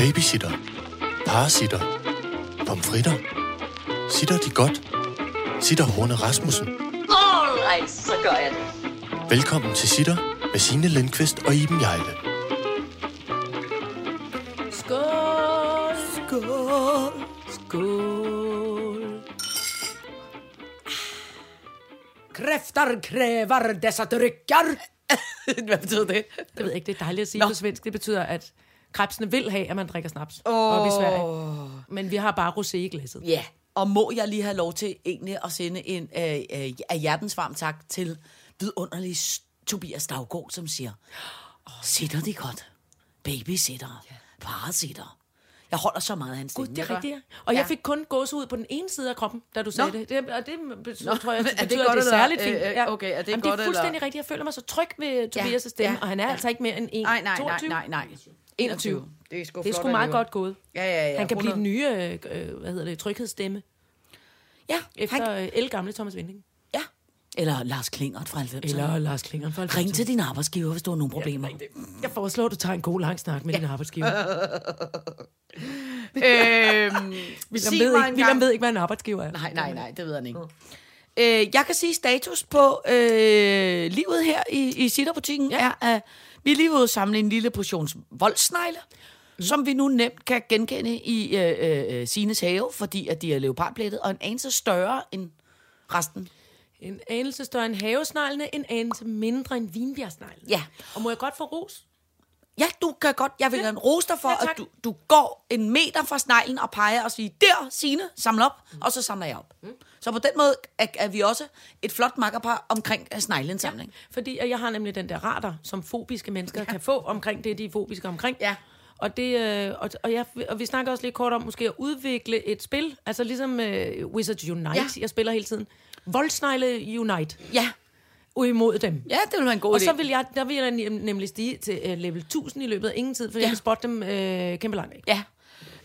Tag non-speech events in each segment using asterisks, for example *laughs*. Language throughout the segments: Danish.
Babysitter. Parasitter. Pomfritter. Sitter de godt? Sitter Horne Rasmussen. Alright, så gør jeg det. Velkommen til Sitter med Signe Lindqvist og Iben Jejle. Skål! Skål! Skål! Kræfter kræver dessa drycker. *laughs* Hvad betyder det? Det ved jeg ikke, det er dejligt at sige Nå. på svensk. Det betyder, at krebsene vil have, at man drikker snaps oh. op i Sverige. Men vi har bare rosé i glasset. Ja, og må jeg lige have lov til egentlig at sende en øh, øh, af hjertens varm tak til vidunderlig Tobias Daggaard, som siger, sitter de godt? Babysitter, parasitter. Jeg holder så meget af hans Gud, stemme. det er jeg rigtigt. ja. Og jeg Ja. fik kun gås ud på den ene side af kroppen, da du sagde Nå. det. det. Og det betyder, tror jeg, det er det betyder, godt at det er særligt fint. øh, øh, okay, er det Jamen, godt det er fuldstændig eller- rigtigt. Jeg føler mig så tryg ved Tobias' stemme, ja, og han er ja. altså ikke mere end 1, Nej, nej, nej, 22. nej, nej. 21. Det er sgu, Det er flot sgu meget alligevel. godt gået. Ja, ja, ja. Han kan blive 100. den nye, øh, øh, hvad hedder det, tryghedsstemme, Ja, efter han, øh, el gamle Thomas Vinding. ja. Eller Lars Klingert fra 90'erne. Eller Lars Klingeren for Ring til din arbejdsgiver, hvis du har nogle problemer. Jeg foreslår, at du tager en god lang snak med ja. din arbejdsgiver. *laughs* øhm, William, ved ikke, William ved ikke, hvad en arbejdsgiver er. Nej, nej, nej, det ved han ikke. Øh, jeg kan sige status på øh, livet her i, i Sitterbutikken ja. er, at vi er lige ude samle en lille portion voldsnegle, mm. som vi nu nemt kan genkende i øh, øh, Sines have, fordi at de er leopardplettet, og en anelse større end resten. En anelse større end havesneglene, en anelse mindre end vinbjergsneglene. Ja. Og må jeg godt få ros? Ja, du kan godt, jeg vil Ja. gerne rose dig for, Ja, ja, tak. at du, du går en meter fra sneglen og peger og siger, der, Signe, samle op, mm. og så samler jeg op. Mm. Så på den måde er, er vi også et flot makkerpar omkring øh, snegleindsamling. Fordi jeg har nemlig den der radar, som fobiske mennesker ja. kan få omkring det, de er fobiske omkring. Ja. Og, det, øh, og, og, jeg, og vi snakker også lidt kort om måske at udvikle et spil, altså ligesom øh, Wizards Unite, ja. Ja. jeg spiller hele tiden. Voldsnegle Unite, Ja, imod dem. ja det vil være en god Og idé. så vil jeg, der vil jeg nem- nemlig stige til øh, level 1000 i løbet af ingen tid, for ja. Jeg kan spotte dem øh, kæmpe langt væk. Ja.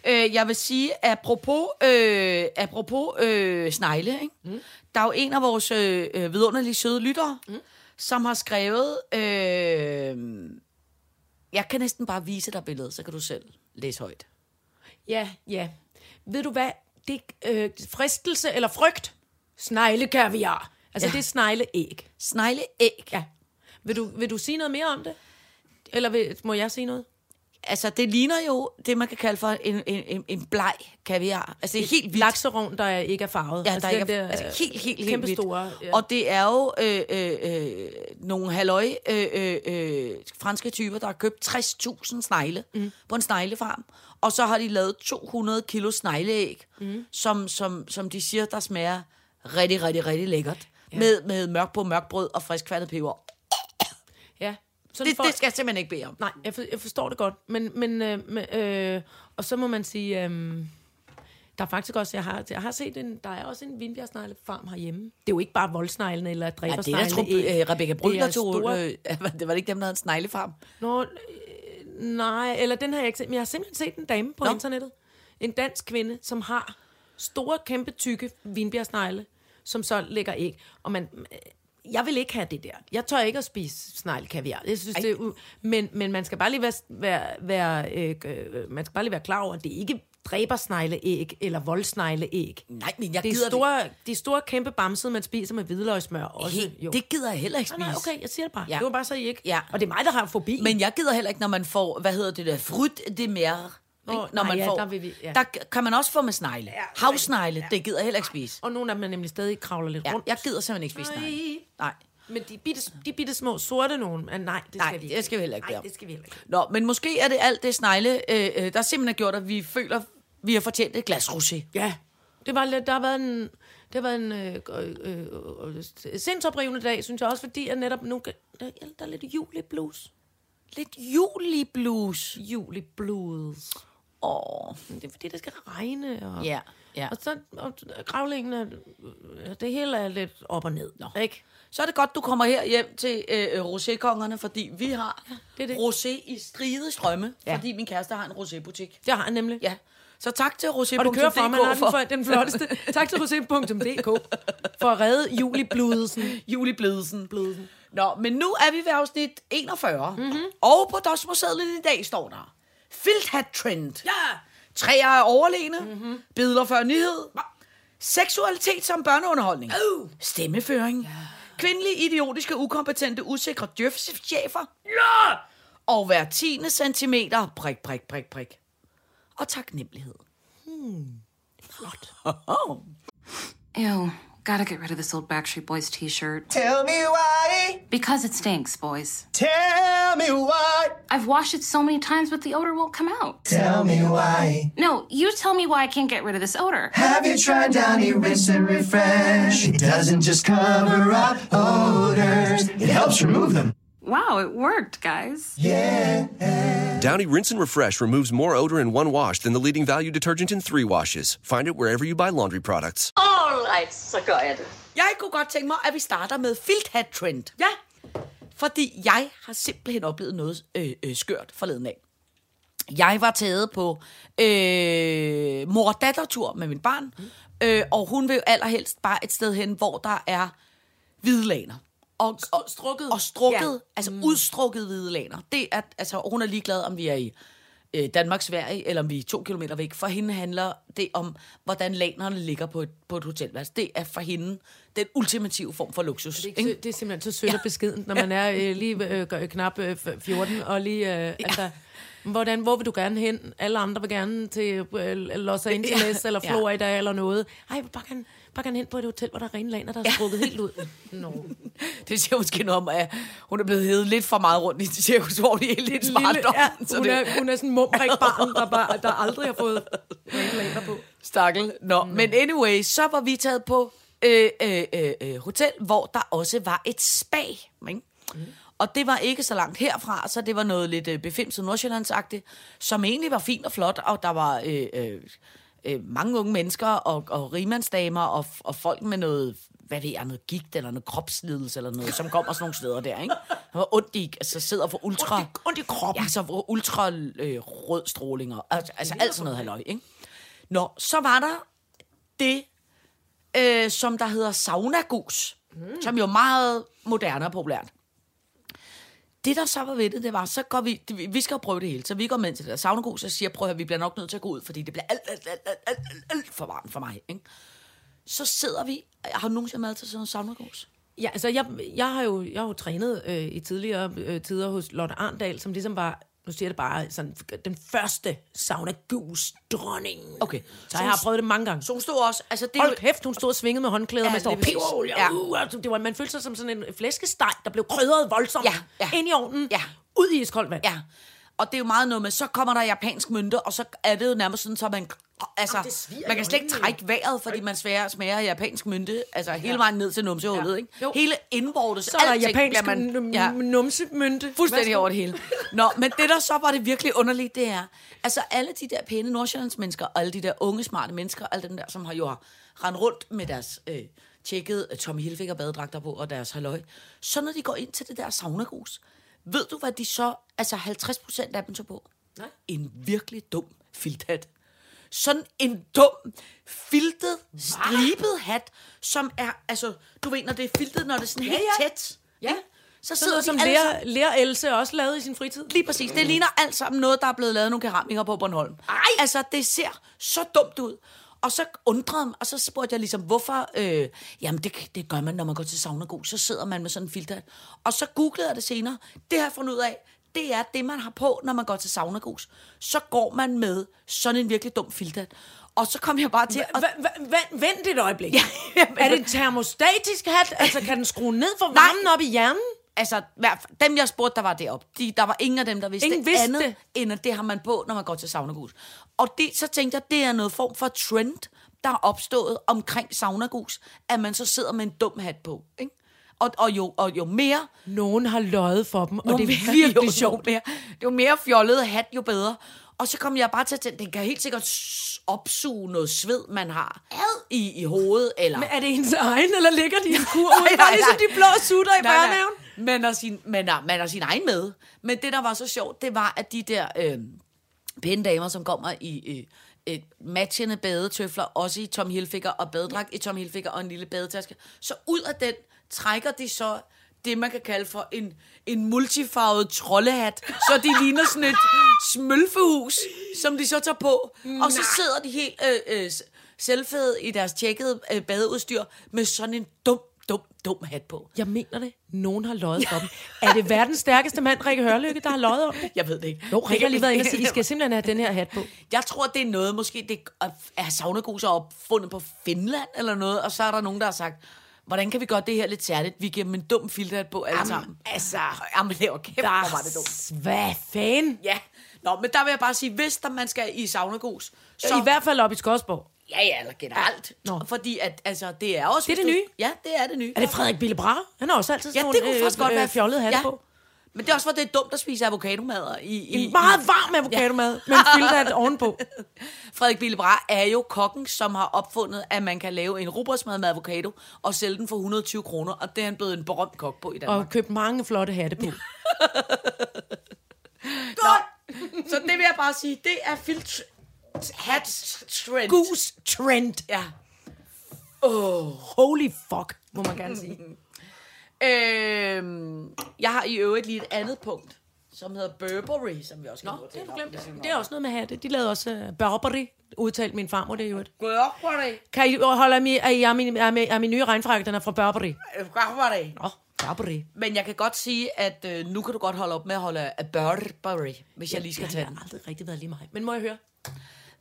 Øh, jeg vil sige, apropos, øh, apropos øh, snegle, ikke? Mm. der er jo en af vores øh, øh, vidunderlige søde lyttere, mm. som har skrevet, øh, jeg kan næsten bare vise dig billedet, så kan du selv læse højt. Ja, ja. Ved du hvad? Det øh, fristelse eller frygt. Sneglekaviar. Altså, ja. Det er snegleæg. Snegleæg. Ja. Vil du, vil du sige noget mere om det? Eller vil, må jeg sige noget? Altså, det ligner jo det, man kan kalde for en, en, en, bleg kaviar. Altså, det er helt vildt. Lakserovn, der er- ikke er farvet. Ja, altså, der ikke er, altså helt, helt, helt kæmpe store. Ja. Og det er jo øh, øh, øh, nogle halløj øh, øh, øh, franske typer, der har købt 60.000 snegle mm. på en sneglefarm. Og så har de lavet 200 kilo snegleæg, mm. som, som, som de siger, der smager rigtig, rigtig, rigtig lækkert. Ja. Med, med mørk på mørk brød og friskfærdet peber. ja. Sådan Det, for- det skal jeg simpelthen ikke bede om. Nej, jeg, for, jeg forstår det godt. Men, men øh, øh, og så må man sige, øh, der er faktisk også, jeg har, jeg har set en, der er også en vinbjergsneglefarm herhjemme. Det er jo ikke bare voldsneglene eller Ja, det dræbersneglene. er, jeg tror, øh, Rebecca Bryl, Det er der tog... store- Øh, *laughs* det var det ikke dem, der havde en sneglefarm? Nå, øh, nej, eller den har jeg ikke set, men jeg har simpelthen set en dame på. Nå. internettet. En dansk kvinde, som har store, kæmpe, tykke vinbjergsnegle, som så lægger æg. Og man, jeg vil ikke have det der. Jeg tør ikke at spise sneglekaviar. Jeg synes, Ej. det er u- men, men man skal bare lige være, være, være øh, øh, man skal bare lige være klar over, at det ikke dræbersnegleæg eller voldsnegleæg. Nej, men jeg Det er gider store, de store, kæmpe bamsede, man spiser med hvidløgsmør også. Helt, jo. det gider jeg heller ikke spise. nej, okay, jeg siger det bare. Ja. Det var bare så, I ikke... Ja. Og det er mig, der har fobi. Men jeg gider heller ikke, når man får, hvad hedder det der, frut de mer. Ikke? når nej, man ja, får, der vi- ja. der kan man også få med snegle. Ja, Havsnegle, ja. det gider jeg heller ikke spise. Og nogle af dem nemlig stadig kravler lidt Ja, rundt. jeg gider simpelthen ikke spise snegle. Nej. Nej. Men de bitte, de bitte små sorte nogen, ah, nej, det Nej, skal vi ikke. det skal vi heller ikke Nej, det skal vi heller ikke. Nå, men måske er det alt det snegle, øh, øh, der simpelthen har gjort, at vi føler, vi har fortjent et glas rosé. Ja, det var lidt, der har været en, det været en øh, øh, øh, øh, sindsoprivende dag, synes jeg også, fordi at netop nu, der, der er lidt jul i blues. Lidt juliblues. Jul i blues. Åh, Det er fordi, det skal regne. Og, ja, ja. og så og gravlingen, er, det hele er lidt op og ned. Nå. Ikke? Så er det godt, du kommer her hjem til øh, rosékongerne, fordi vi har det er det. rosé i stride strømme, Ja. fordi min kæreste har en rosébutik. Det har han nemlig. Ja, så tak til rosé.dk Og det kører for, man har den, for, den flotteste. tak til rosé.dk for at redde julibludelsen. *laughs* Julibledelsen. Bledelsen. Nå, men nu er vi ved afsnit 41. Mm-hmm. Og på dosmersedlen i dag står der Filthat trend. Ja! Træer er overlegne. Mm-hmm. Billeder før nyhed. Seksualitet som børneunderholdning. Uh. Stemmeføring. Ja. Kvindelige, idiotiske, ukompetente, usikre djøfchefer. Ja! Og hver tiende centimeter. Prik, prik, prik, prik. Og taknemmelighed. Flot. *laughs* Ew, gotta get rid of this old Backstreet Boys t shirt. Tell me why. Because it stinks, boys. Tell me why. I've washed it so many times, but the odor won't come out. Tell me why. No, you tell me why I can't get rid of this odor. Have you tried Downy Rinse and Refresh? It doesn't just cover up odors, it helps remove them. Wow, it worked, guys. Yeah. Downy Rinse and Refresh removes more odor in one wash than the leading value detergent in three washes. Find it wherever you buy laundry products. All right, så gør jeg det. Jeg kunne godt tænke mig, at vi starter med filthat trend. Ja. Fordi jeg har simpelthen oplevet noget øh, øh, skørt forleden af. Jeg var taget på øh, mor-datter-tur med min barn, mm. øh, og hun vil jo allerhelst bare et sted hen, hvor der er hvidelaner. Og, og, strukket. Og strukket, ja. Ja. altså mm. udstrukket hvidelaner. Det er, altså, hun er ligeglad, om vi er i øh, Danmark, Sverige, eller om vi er to kilometer væk. For hende handler det om, hvordan lanerne ligger på et, på et hotelværelse. Det er for hende den ultimative form for luksus. Det er, ikke, sø- det er simpelthen så sødt og beskedent, når man er øh, lige øh, knap øh, 14, og lige, øh, altså, hvordan, hvor vil du gerne hen? Alle andre vil gerne til øh, Los Angeles, Ja. eller Ja. Florida, eller noget. Ej, bare gerne, bare gerne hen på et hotel, hvor der er rene laner, der er strukket helt ud. *laughs* Nå. Det siger måske noget om, at hun er blevet hævet lidt for meget rundt i det cirkus, hvor de er helt lidt smart ja, hun, er, hun er sådan en barn, der, bare, der aldrig har fået rene laner på. Stakkel. Nå, mm. men anyway, så var vi taget på øh, øh, øh, øh, hotel, hvor der også var et spa. Ikke? Mm. Og det var ikke så langt herfra, så det var noget lidt øh, befimset nordsjællandsagtigt, som egentlig var fint og flot, og der var øh, øh, øh, mange unge mennesker og, og rimandsdamer og, og folk med noget hvad ved jeg, noget gigt eller noget kropslidelse eller noget, som kommer sådan nogle steder der, ikke? Der var ondt i, altså sidder for ultra... Ondt i- ondt i kroppen. Ja, så for ultra øh, rød stråling og altså, altså alt sådan noget halløj, ikke? Nå, så var der det, øh, som der hedder saunagus, mm. som jo er meget moderne og populært. Det, der så var ved det, det var, så går vi, vi skal jo prøve det hele, så vi går med til det der saunagus, og siger, prøv at høre, vi bliver nok nødt til at gå ud, fordi det bliver alt, alt, alt, alt, alt, alt, alt for varmt for mig, ikke? Så sidder vi, har du nogensinde mad til sådan en saunagus? Ja, altså jeg, jeg har jo, jeg har jo trænet øh, i tidligere øh, tider hos Lotte Arndal, som ligesom var, nu siger jeg det bare, sådan, den første sauna gus dronning. Okay. Så jeg har prøvet det mange gange. Så hun stod også, altså det Hold jo- kæft, hun stod og svingede med håndklæder Ja, lige præcis. peberolie. Ja. Ja. Uh, altså, det var, man følte sig som sådan en flæskesteg, der blev krydret voldsomt Ja, ja. ind i ovnen, Ja. ud i iskoldt vand. Ja, og det er jo meget noget med, så kommer der japansk mynte, og så er det jo nærmest sådan, så man... Altså, svier man kan slet ikke trække vejret, fordi man smager, smager japansk mynte, altså hele vejen ned til numsehullet, Ja. ikke? Jo. Hele indvortes, Så er der japansk man, ja, ja. numsemynte. fuldstændig over det hele. Nå, men det der så var det virkelig underligt, det er, altså alle de der pæne Nordsjællands mennesker, og alle de der unge, smarte mennesker, alle dem der, som har jo har rendt rundt med deres øh, tjekket øh, Tommy Hilfiger badedragter på, og deres halløj, så når de går ind til det der saunagus, ved du, hvad de så, altså 50 procent af dem så på? Nej. En virkelig dum filthat. Sådan en dum, filtet, stribet hat, som er, altså, du ved, når det er filtet, når det er sådan helt ja. tæt. Ja. ikke? Så Sådan sidder noget, de som lærer, lærer Else også lavet i sin fritid. Lige præcis. Det ligner alt sammen noget, der er blevet lavet nogle keramikere på Bornholm. Ej! Altså, det ser så dumt ud. Og så undrede mig, og så spurgte jeg ligesom, hvorfor... Øh, jamen, det, det gør man, når man går til saunagus. Så sidder man med sådan en filter. Og så googlede jeg det senere. Det har jeg fundet ud af. Det er det, man har på, når man går til saunagus. Så går man med sådan en virkelig dum filter. Og så kom jeg bare til... at- Vent et øjeblik. Ja, *laughs* er det en termostatisk hat? Altså, kan den skrue ned for varmen op i hjernen? altså, dem jeg spurgte, der var deroppe, de, der var ingen af dem, der vidste, Ingen vidste andet, det. end at det har man på, når man går til saunagus. Og det, så tænkte jeg, det er noget form for trend, der er opstået omkring saunagus, at man så sidder med en dum hat på. Ikke? Og, og, jo, og jo mere... Nogen har løjet for dem, og det er virkelig *laughs* jo, sjovt. Jo mere, jo mere fjollet hat, jo bedre. Og så kom jeg bare til at tænke, den kan helt sikkert opsuge noget sved, man har i, i hovedet. Eller... Men er det ens egen, eller ligger de i en *laughs* kur Nej, nej, Bare ligesom nej. de blå sutter i Nej, nej. børnehaven? Man har, sin, man, har, man har sin egen med. Men det, der var så sjovt, det var, at de der øh, pæne damer, som kommer i øh, øh, matchende badetøfler, også i Tom Hilfiger og badedragt i Tom Hilfiger og en lille badetaske, så ud af den trækker de så det, man kan kalde for en, en multifarvet troldehat. Så de ligner sådan et smølfehus, som de så tager på. Og så sidder de helt øh, øh, selvfede i deres tjekkede øh, badeudstyr med sådan en dum, dum, dum hat på. Jeg mener det. Nogen har løjet dem. Er det verdens stærkeste mand, Rikke Hørlykke, der har løjet om det? Jeg ved det ikke. Jo, Rikke har lige været inde og sige, I skal simpelthen have den her hat på. Jeg tror, det er noget, måske det er saunaguser opfundet på Finland eller noget, og så er der nogen, der har sagt, hvordan kan vi gøre det her lidt særligt? Vi giver dem en dum filterhat på alle sammen. altså, *laughs* Jamen, det var kæft, hvor var det dumt. Hvad fanden? Ja. Nå, men der vil jeg bare sige, hvis der man skal i saunagus, så... Så... I hvert fald op i Skodsborg. Ja, ja, eller generelt. Nå. Fordi at, altså, det er også... Det er det du- Ja, det er det nye. Er det Frederik Bille Brahe? Han har også altid Ja, sådan det nogle, kunne faktisk øh, godt øh, være fjollede hatte ja. på. Men det er også, hvor det er dumt at spise avocadomad i... i En meget i, varm avocadomad med en filterhat ovenpå. *laughs* Frederik Billebra er jo kokken, som har opfundet, at man kan lave en rugbrødsmad med avocado og sælge den for 120 kroner, og det er han blevet en berømt kok på i Danmark. Og købt mange flotte hatte på. *laughs* Nå, så det vil jeg bare sige, det er filtr... Hat trend. Goose trend. Ja. Holy fuck, må man gerne sige. *laughs* Øhm, jeg har i øvrigt lige et andet punkt, som hedder Burberry, som vi også kan Nå, det har du glemt. Det er også noget med hatte. De lavede også uh, Burberry, udtalt min farmor det er jo et. Burberry. Kan I holde mig, jeg er min, er min, er min nye regnfrakke, den er fra Burberry. Burberry. Nå, Burberry. Men jeg kan godt sige, at øh, nu kan du godt holde op med at holde af Burberry, hvis jeg lige skal tage Det den. har aldrig rigtig været lige mig. Men må jeg høre?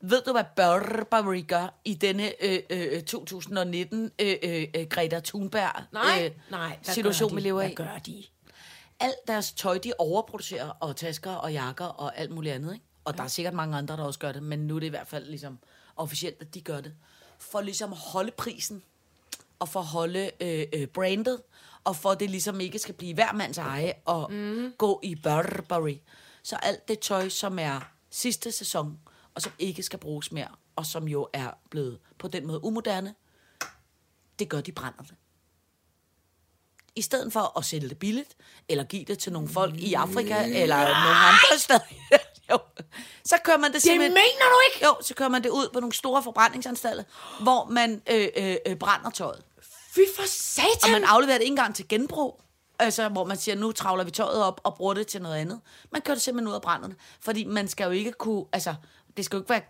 Ved du, hvad Burberry gør i denne øh, øh, 2019 øh, øh, øh, Greta Thunberg Nej, øh, nej. hvad situation, vi lever Hvad i? gør de? Alt deres tøj, de overproducerer, og tasker og jakker og alt muligt andet. Ikke? Og der er sikkert mange andre, der også gør det, men nu er det i hvert fald ligesom officielt, at de gør det. For ligesom at holde prisen, og for at holde øh, øh, brandet, og for at det ligesom ikke skal blive hver mands eje og mm. gå i Burberry. Så alt det tøj, som er sidste sæson, og som ikke skal bruges mere, og som jo er blevet på den måde umoderne, det gør de brænder det. I stedet for at sælge det billigt, eller give det til nogle folk i Afrika, eller nogle andre steder. *laughs* jo. Så kører man det simpelthen... mener du ikke? Jo, så kører man det ud på nogle store forbrændingsanstalter, hvor man øh, øh, øh, brænder tøjet. Fy for satan! Og man afleverer det ikke engang til genbrug. Altså, hvor man siger, nu travler vi tøjet op og bruger det til noget andet. Man kører det simpelthen ud af brænderne. Fordi man skal jo ikke kunne... Altså, det skal jo ikke være...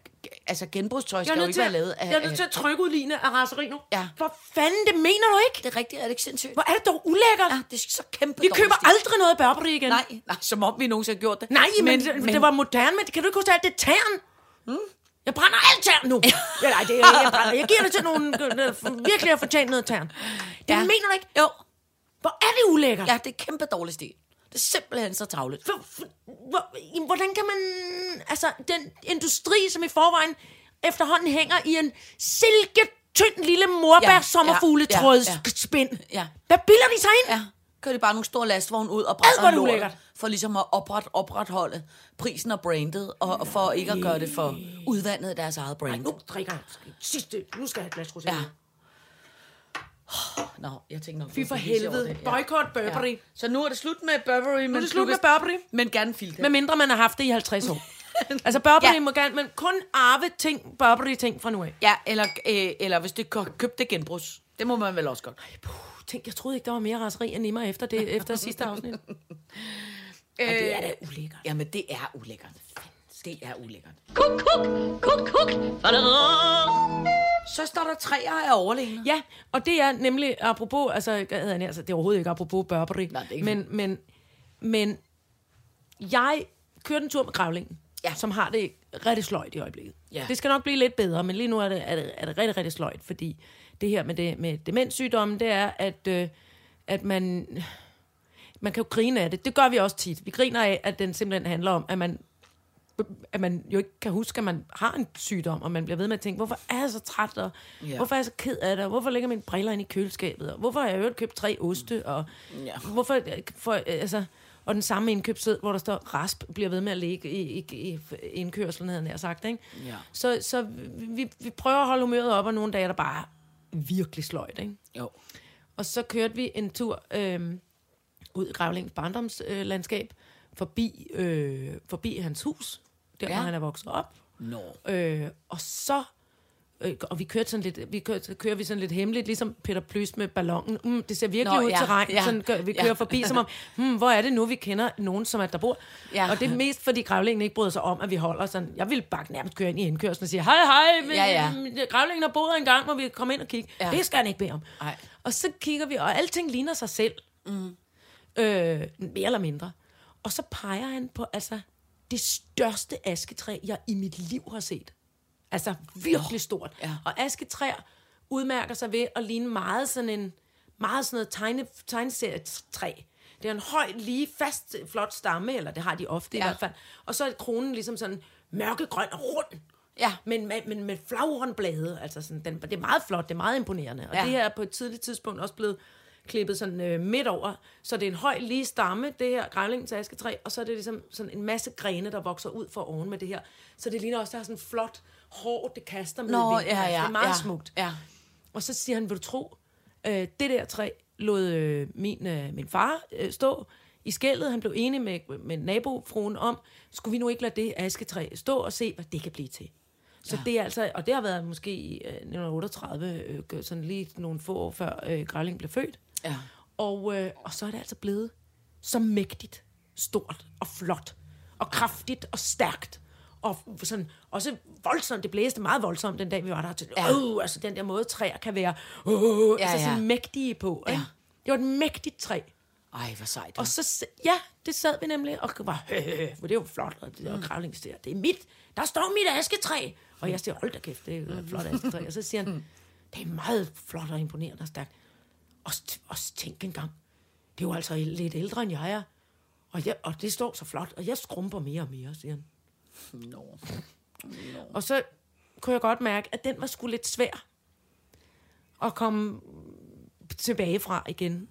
Altså, genbrugstøj skal jo ikke være lavet af... jeg er nødt til at trykke ud line af raseri nu. Ja. For fanden, det mener du ikke? Det er rigtigt, er det ikke sindssygt? Hvor er det dog ulækkert? Ja, det er så kæmpe Vi køber stil. aldrig noget Burberry igen. Nej, nej, som om vi nogensinde har gjort det. Nej, men, men, det, det var moderne, men kan du ikke huske alt det er tern? Hmm? Jeg brænder alt tern nu. ja, nej, det, jeg, brænder. jeg giver det til nogen, der virkelig har fortjent noget tern. Det ja. mener du ikke? Jo, Hvor er det ulækkert? ja, det er kæmpe dårlig stil. Det er simpelthen så tavligt. Hvordan kan man... Altså, den industri, som i forvejen efterhånden hænger i en silke tynd lille morbær Ja, sommerfugletråds ja, ja, spind. Ja. Hvad bilder de sig ind? Ja, kører de bare nogle store lastvogne ud og brænder er lortet, for ligesom at opret, opretholde prisen og brandet, og, og for ikke at gøre det for udvandet af deres eget brand. Nu drikker jeg sidste... Nu skal jeg have et glas rosé. Ja. Nå, jeg tænker nok... Fy for du helvede. det, ja. Boykot Burberry. Ja. Så nu er det slut med Burberry. Men Nu er det slut med Burberry. Men gerne filter. Med mindre man har haft det i 50 år. *laughs* altså Burberry Ja. ja. må gerne, men kun arve ting, Burberry ting fra nu af. Ja, eller, øh, eller hvis det kø- købt det genbrugs. Det må man vel også godt. Puh, tænk, jeg troede ikke, der var mere raseri end i mig efter, det, efter sidste afsnit. *laughs* Øh, det er da ulækkert. Jamen, det er ulækkert. Det er ulækkert. Kuk, kuk, kuk, kuk. Så står der træer af overlegne. Ja, og det er nemlig apropos, altså, jeg havde nær, sagt, det er overhovedet ikke apropos Burberry, Nej, det er ikke men, men, men jeg kørte en tur med gravlingen, Ja. som har det rigtig sløjt i øjeblikket. Ja. Det skal nok blive lidt bedre, men lige nu er det, er det, er det rigtig, rigtig sløjt, fordi det her med, det, med demenssygdommen, det er, at, øh, at man, man kan jo grine af det. Det gør vi også tit. Vi griner af, at den simpelthen handler om, at man at man jo ikke kan huske, at man har en sygdom, og man bliver ved med at tænke, hvorfor er jeg så træt, og ja. hvorfor er jeg så ked af det, og hvorfor ligger mine briller inde i køleskabet, og hvorfor har jeg øvrigt købt tre oste, og Ja. hvorfor, for, altså, og den samme indkøbssæd, hvor der står rasp, bliver ved med at ligge i, i, i indkørslen, havde jeg sagt, ikke? Ja. Så, så vi, vi prøver at holde humøret op, og nogle dage er der bare virkelig sløjt, ikke? Jo. Og så kørte vi en tur øh, ud i Gravlingens barndomslandskab, øh, landskab, forbi, øh, forbi hans hus, der Ja. hvor han er vokset op. Nå. Øh, og så øh, og vi kørte sådan lidt, vi kørte, så kører vi sådan lidt hemmeligt, ligesom Peter Plys med ballonen. Mm, det ser virkelig Nå, ud ja, til regn. ja, sådan, gør, vi ja. kører forbi, som om, hmm, hvor er det nu, vi kender nogen, som er der bor. Ja. Og det er mest, fordi grævlingen ikke bryder sig om, at vi holder sådan. Jeg ville bare nærmest køre ind i indkørslen og sige, hej, hej, men, Ja, ja. mm, grævlingen har boet en gang, må vi komme ind og kigge. Ja. Ja. Det skal han ikke bede om. Nej. Og så kigger vi, og alting ligner sig selv. Mm. Øh, mere eller mindre. Og så peger han på altså det største asketræ, jeg i mit liv har set. Altså virkelig stort. Ja. Og asketræer udmærker sig ved at ligne meget sådan en meget sådan noget tegne, tegneserietræ. Det er en høj, lige, fast, flot stamme, eller det har de ofte ja. i hvert fald. Og så er kronen ligesom sådan mørkegrøn og rund. Ja. Men med, men med flagrende blade. Altså sådan, den, det er meget flot, det er meget imponerende. Og Ja. det her er på et tidligt tidspunkt også blevet klippet sådan øh, midt over. Så det er en høj, lige stamme, det her grævlingens asketræ, og så er det ligesom sådan en masse grene, der vokser ud for oven med det her. Så det ligner også, der er sådan flot hår, det kaster med Nå, i vinden. ja, Altså, ja. Det er meget ja, smukt. Ja. Og så siger han, vil du tro, øh, det der træ lod øh, min, øh, min far øh, stå i skældet. Han blev enig med, med nabofruen om, skulle vi nu ikke lade det asketræ stå og se, hvad det kan blive til. Så ja. det er altså, og det har været måske i øh, 1938, øh, sådan lige nogle få år før øh, Grævling blev født. Ja. Og, øh, og så er det altså blevet så mægtigt, stort og flot, og kraftigt og stærkt. Og sådan, også voldsomt, det blæste meget voldsomt den dag, vi var der. Til, Ja. øh, altså den der måde, træer kan være øh, Ja, altså ja. sådan mægtige på. Ikke? Ja. Det var et mægtigt træ. Ej, hvor sejt. Og så, ja, det sad vi nemlig, og var, for det jo flot, og det der grævlingsstær, det er mit, der står mit asketræ. Og jeg siger, hold da kæft, det er et flot asketræ. Og så siger han, det er meget flot og imponerende og stærkt. Og, s- og s- tænk engang, det er jo altså lidt ældre end jeg er. Og, jeg, og det står så flot, og jeg skrumper mere og mere, siger han. Nå. Og så kunne jeg godt mærke, at den var sgu lidt svær at komme tilbage fra igen.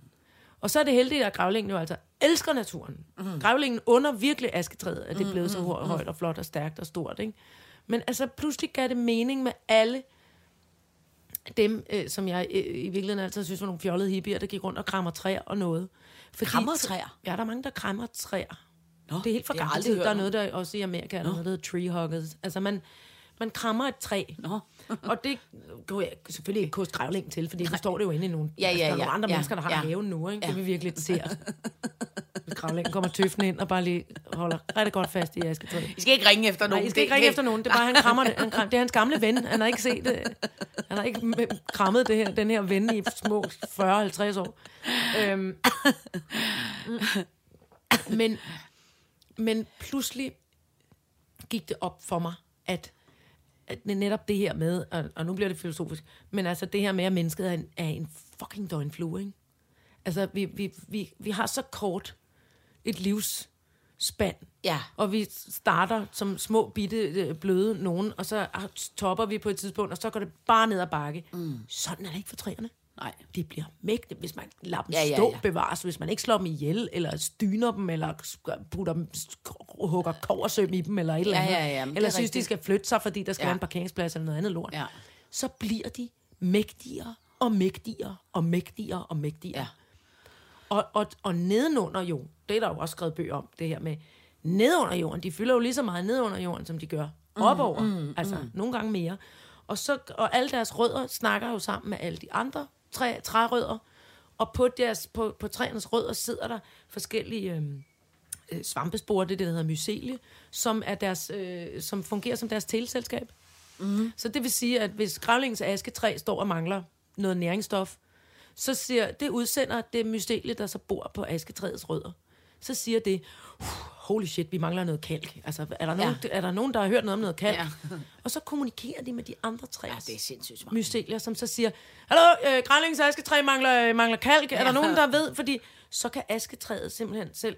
Og så er det heldigt, at grævlingen jo altså elsker naturen. Mm. Grævlingen under virkelig asketræet, at det blev så hø- højt og flot og stærkt og stort. Ikke? Men altså, pludselig gav det mening med alle dem, øh, som jeg øh, i virkeligheden altid synes var nogle fjollede hippier, der gik rundt og krammer træer og noget. Fordi Krammer træer? Ja, der er mange, der krammer træer. Nå, det er helt for gammel tid. Der er noget, der også i Amerika er noget, der hedder tree huggers. Altså, man, man krammer et træ. Nå. *laughs* og det kunne jeg selvfølgelig ikke koste grævlingen til, fordi nu står det jo inde i nogle, Ja, ja, altså, der er nogle ja, andre ja, mennesker, der har ja. haven nu. Ikke? Ja. Det vil virkelig se. *laughs* Hvis grævlingen kommer tøffen ind og bare lige holder rigtig godt fast i asketræet. I skal ikke ringe efter Nej, nogen. I skal ikke ringe efter nogen. Det er bare, han krammer det. Han *laughs* kram, det er hans gamle ven. Han har ikke set det. Han har ikke krammet det her, den her ven i små 40-50 år. Øhm, men, men pludselig gik det op for mig, at, at netop det her med, og, og nu bliver det filosofisk, men altså det her med, at mennesket er en, er en fucking døgnflue, ikke? Altså, vi, vi, vi, vi har så kort et livsspand, Ja. og vi starter som små, bitte, øh, bløde nogen, og så topper vi på et tidspunkt, og så går det bare ned ad bakke. Mm. Sådan er det ikke for træerne. Nej. De bliver mægtige, hvis man lader dem Ja, ja, stå ja. bevares, hvis man ikke slår dem ihjel, eller styner dem, eller putter dem, hugger koversøm i dem, eller et eller Ja, andet. ja, ja, eller er synes, de rigtigt. skal flytte sig, fordi der skal Ja. være en parkeringsplads eller noget andet lort. Ja. Så bliver de mægtigere og mægtigere og mægtigere og mægtigere. Ja. Og, og, og nedenunder jorden, det er der jo også skrevet bøger om, det her med, nedenunder jorden, de fylder jo lige så meget nedenunder jorden, som de gør op over. Mm, altså, mm. nogle gange mere. Og, så, og alle deres rødder snakker jo sammen med alle de andre træ, trærødder, og på, deres, på, på træernes rødder sidder der forskellige øhm, øh, svampespor, det det, der hedder mycelie, som, er deres, øh, som fungerer som deres teleselskab. Mm. Så det vil sige, at hvis grævlingens asketræ står og mangler noget næringsstof, så siger, det udsender det mycelie, der så bor på asketræets rødder. Så siger det, "Uh, holy shit, vi mangler noget kalk. Altså, er der, nogen, Ja. er der nogen, der har hørt noget om noget kalk? Ja. Og så kommunikerer de med de andre træer. Ja, det er sindssygt smart. mycelier, som så siger, Hallo, øh, grævlingens asketræ mangler, øh, mangler kalk. Ja. Er der nogen, der ved? Fordi så kan asketræet simpelthen selv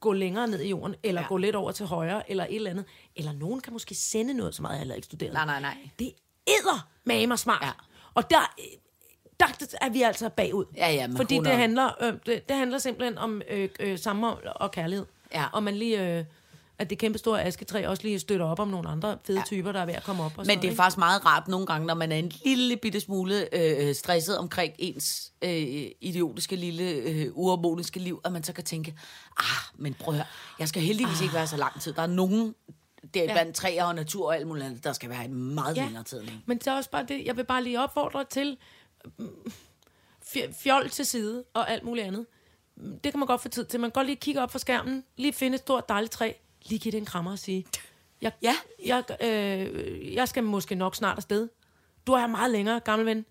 gå længere ned i jorden, eller Ja. gå lidt over til højre, eller et eller andet. Eller nogen kan måske sende noget, som jeg heller ikke studeret. Nej, nej, nej. Det æder mamer smart. Ja. Og der, øh, der er vi altså bagud. Ja, ja, men Fordi 100. det handler, øh, det, det handler simpelthen om øh, øh, sammenhold og kærlighed. Ja. Og man lige... Øh, at det kæmpe store asketræ også lige støtter op om nogle andre fede ja. typer, der er ved at komme op. Og sådan Men noget, det er ikke? faktisk meget rart nogle gange, når man er en lille bitte smule øh, stresset omkring ens øh, idiotiske lille øh, uharmoniske liv, at man så kan tænke, ah, men prøv at høre, jeg skal heldigvis ikke være så lang tid. Der er nogen, det er ja. blandt træer og natur og alt muligt andet, der skal være i meget ja. Ja. længere tid. Men det er også bare det, jeg vil bare lige opfordre til fjol til side og alt muligt andet. Det kan man godt få tid til. Man kan godt lige kigge op for skærmen, lige finde et stort dejligt træ, lige give det en krammer og sige, jeg, Ja. jeg, øh, jeg skal måske nok snart afsted. Du er her meget længere, gammel ven.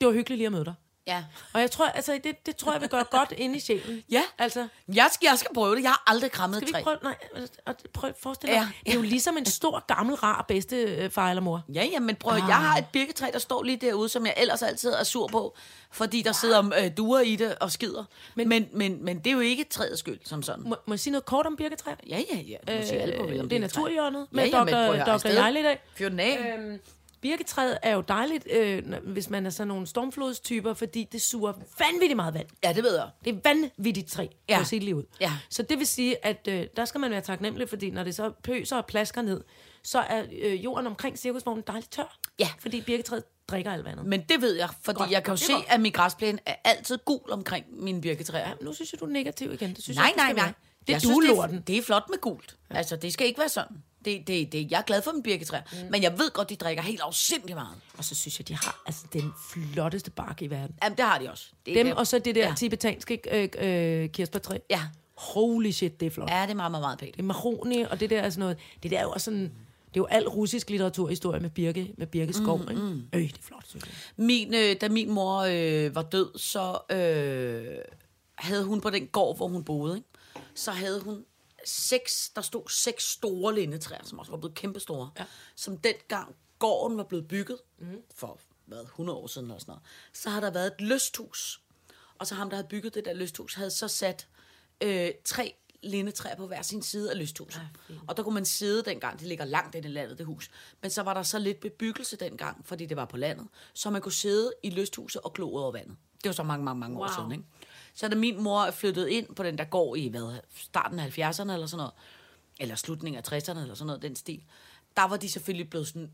Det var hyggeligt lige at møde dig. Ja. Og jeg tror, altså, det, det tror jeg vil gøre godt inde i sjælen. Ja. Altså, Jeg skal, jeg skal prøve det. Jeg har aldrig krammet skal vi træ. prøve, nej, altså, prøv at forestille dig, Ja. det er jo ligesom en stor, gammel, rar bedste øh, far eller mor. Ja, ja, men prøv, ah. jeg har et birketræ, der står lige derude, som jeg ellers altid er sur på, fordi der sidder øh, duer i det og skider. Men, men, men, men det er jo ikke træets skyld, som sådan. Må, må jeg sige noget kort om birketræer? Ja, ja, ja. Du må sige alt på, Øh, om det er birketræ. naturhjørnet med Ja, ja, Dr. Dr. afsted. Jejle i dag. Fyr den af. Øhm, birketræet er jo dejligt, øh, hvis man er sådan nogle stormflodstyper, fordi det suger vanvittigt meget vand. Ja, det ved jeg. Det er vanvittigt træ, Ja. for sit liv ud. Ja. Så det vil sige, at øh, der skal man være taknemmelig, fordi når det så pøser og plasker ned, så er øh, jorden omkring cirkusvognen dejligt tør. Ja. Fordi birketræet drikker alt vandet. Men det ved jeg, fordi Godt. jeg kan jo se, at min græsplæne er altid gul omkring mine birketræer. Ja, nu synes jeg, du er negativ igen. Det synes Nej, jeg, nej, nej. Det er Jeg synes, det, er, det er flot med gult. Ja. Altså, det skal ikke være sådan. Det, det, det, jeg er glad for min birketræer. Mm. Men jeg ved godt, de drikker helt afsindig meget. Og så synes jeg, de har altså, den flotteste bark i verden. Jamen, det har de også. Det Dem, og så det der Ja. tibetanske øh, øh, kirsebærtræ. Ja. Holy shit, det er flot. Ja. Det er meget, meget, meget pænt. Det er maroni, og det der er sådan noget... Det der er jo også sådan... Det er jo al russisk litteraturhistorie med Birke, med Birke skov, mm, ikke? Mm. Øh, det er flot, synes jeg. Min, øh, da min mor øh, var død, så øh, havde hun på den gård, hvor hun boede, ikke? så havde hun seks, der stod seks store lindetræer, som også var blevet kæmpestore, ja. som dengang gården var blevet bygget, mm. for hvad, 100 år siden eller sådan noget, så har der været et lysthus. Og så ham, der havde bygget det der lysthus, havde så sat øh, tre lindetræer på hver sin side af lysthuset. og der kunne man sidde dengang, det ligger langt ind i landet, det hus. Men så var der så lidt bebyggelse dengang, fordi det var på landet, så man kunne sidde i lysthuset og glo over vandet. Det var så mange, mange, mange wow. år siden, ikke? Så da min mor flyttede ind på den der går i hvad, starten af 70'erne eller sådan noget, eller slutningen af 60'erne eller sådan noget, den stil, der var de selvfølgelig blevet sådan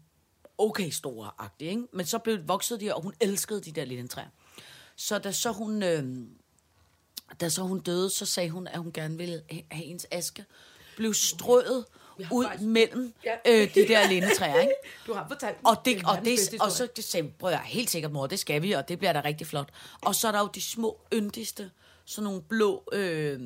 okay store agtige, ikke? Men så blev voksede de, og hun elskede de der lindetræer. Så da så hun, øh, da så hun døde, så sagde hun, at hun gerne ville have ens aske blev strøet ud faktisk... mellem øh, de der lindetræer, ikke? *laughs* Du har fortalt Og, det, og, det, og så det sagde, prøv jeg helt sikkert, mor, det skal vi, og det bliver da rigtig flot. Og så er der jo de små, yndigste, sådan nogle blå, øh,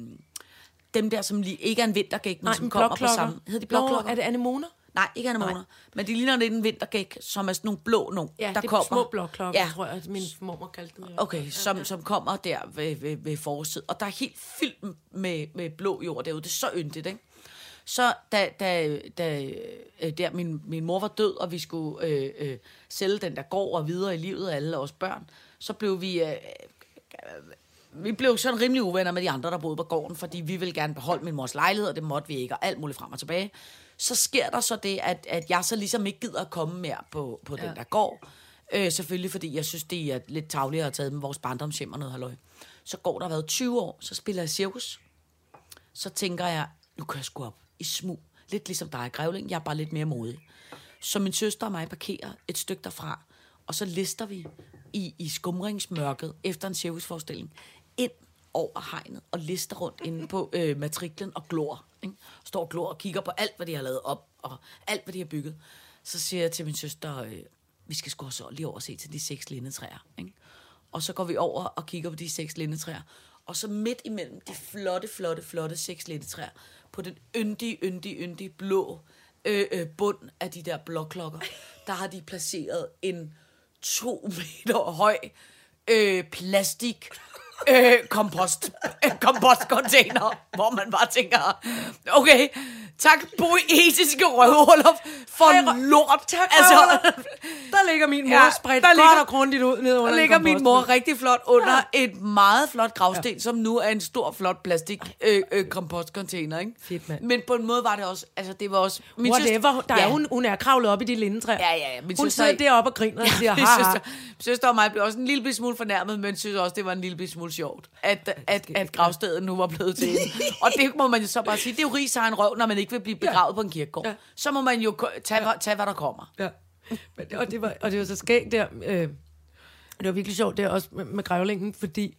dem der, som lige, ikke er en vintergæk, men Nej, som kommer på samme. Hedder de Nå, blokklokker? er det anemoner? Nej, ikke anemoner. Men de ligner lidt en vintergæk, som er sådan nogle blå nogle, Ja, der det er kommer. små blokklokker, Ja, ja. tror jeg, at min mormor kaldte dem. Okay, som, som kommer der ved, ved, ved forsiden. Og der er helt fyldt med, med blå jord derude. Det er så yndigt, ikke? Så da, da, da øh, der min, min mor var død, og vi skulle øh, øh, sælge den der gård og videre i livet af alle os børn, så blev vi... Øh, vi blev sådan rimelig uvenner med de andre, der boede på gården, fordi vi ville gerne beholde min mors lejlighed, og det måtte vi ikke, og alt muligt frem og tilbage. Så sker der så det, at, at jeg så ligesom ikke gider at komme mere på, på ja. den der gård. Øh, selvfølgelig, fordi jeg synes, det er lidt tavligt at taget med vores barndomshjem og noget halløj. Så går der været 20 år, så spiller jeg cirkus. Så tænker jeg, nu kan jeg sgu op i smug. Lidt ligesom dig, Grævling. Jeg er bare lidt mere modig. Så min søster og mig parkerer et stykke derfra, og så lister vi i, i skumringsmørket efter en cirkusforestilling ind over hegnet og lister rundt inde på øh, matriklen og glor. Ikke? Står og glor og kigger på alt, hvad de har lavet op, og alt, hvad de har bygget. Så siger jeg til min søster, øh, vi skal sgu så lige over og se til de seks lindetræer. Ikke? Og så går vi over og kigger på de seks lindetræer. Og så midt imellem de flotte, flotte, flotte seks træer på den yndige, yndige, yndige blå øh, øh, bund af de der blokklokker, der har de placeret en to meter høj øh, plastik øh, kompost, kompostcontainer, hvor man bare tænker, okay, tak poetiske røvhuller for Ej, lort. Tak, altså, Der ligger min mor Ja, ja, spredt der godt ligger- og grundigt ud ned under der ligger min mor rigtig flot under ja. et meget flot gravsten, ja. som nu er en stor, flot plastik øh, øh, kompostcontainer, ikke? Fedt, mand. Men på en måde var det også, altså det var også... Min Whatever, der ja. er hun, hun er kravlet op i de lindetræer. Ja, ja, ja. Min Hun søster- sidder deroppe og griner og siger, min ha, ha. søster, min søster og mig blev også en lille smule fornærmet, men synes også, det var en lille bitte smule sjovt, at, at, at gravstedet nu var blevet til en. Og det må man jo så bare sige, det er jo rig en røv, når man ikke vil blive begravet ja. på en kirkegård. Ja. Så må man jo tage, ja. tage, hvad der kommer. Ja. Men, det- og, det var, og det var så skægt der. Øh, det var virkelig sjovt der også med, med grævlingen, fordi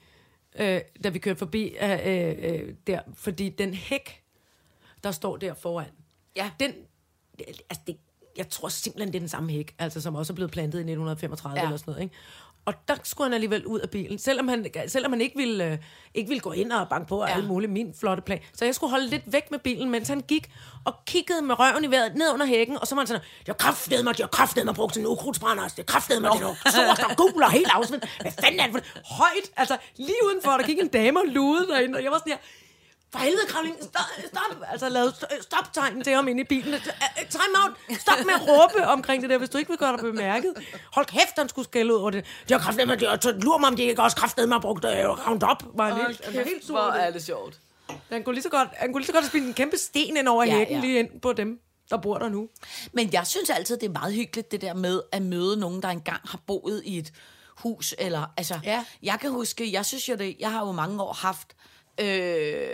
øh, da vi kørte forbi øh, øh, der, fordi den hæk, der står der foran, Ja. den altså det, jeg tror simpelthen, det er den samme hæk, altså som også er blevet plantet i 1935 Ja. ja. eller sådan noget, ikke? Og der skulle han alligevel ud af bilen, selvom han, selvom han ikke, ville, øh, ikke ville gå ind og banke på og Ja. alt muligt, min flotte plan. Så jeg skulle holde lidt væk med bilen, mens han gik og kiggede med røven i vejret ned under hækken, og så var han sådan, jeg har kraftedeme mig, jeg har kraftedeme mig brugt til en ukrudtsbrænder, det er kraftedeme mig, det er stor, der gul og helt afsvendt. Hvad fanden er det for det? Højt, altså lige udenfor, der gik en dame og lude derinde, og jeg var sådan her, for helvede, Kravling, stop, stop. Altså, lav stop-tegn til ham inde i bilen. Time out. Stop med at råbe omkring det der, hvis du ikke vil gøre dig bemærket. Hold kæft, han skulle skælde ud over det. De har kraftet med, de lur mig, om de ikke også kraftet med at brugt uh, Roundup. Var han helt, han var helt sur. hvor det. er det sjovt. Han kunne lige så godt, han kunne lige så godt have spillet en kæmpe sten ind over Ja, hækken ja. lige ind på dem, der bor der nu. Men jeg synes altid, det er meget hyggeligt, det der med at møde nogen, der engang har boet i et hus. Eller, altså, Ja. Jeg kan huske, jeg synes jo det, jeg har jo mange år haft øh,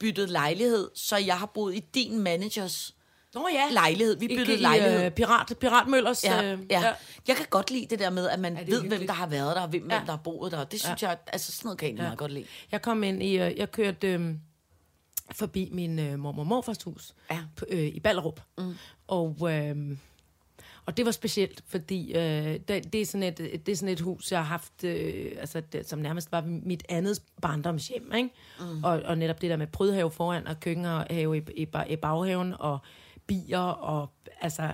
byttet lejlighed, så jeg har boet i din managers Nå ja. lejlighed. Vi byttede I, lejlighed. uh, pirat, Piratmøllers. Ja, øh, ja. Jeg kan godt lide det der med, at man ved, hvem hyggeligt. der har været der, og hvem, Ja. hvem der har boet der. Det synes jeg, altså sådan noget kan jeg egentlig meget godt lide. Jeg kom ind i, øh, jeg kørte øh, forbi min øh, mormor og morfars hus Ja. på, øh, i Ballerup. Mm. Og, øh, og det var specielt, fordi øh, det, det, er sådan et, det er sådan et hus, jeg har haft, øh, altså, det, som nærmest var mit andet barndomshjem. Ikke? Mm. Og, og netop det der med prydhave foran og køkkenhave i, i, i baghaven og bier og altså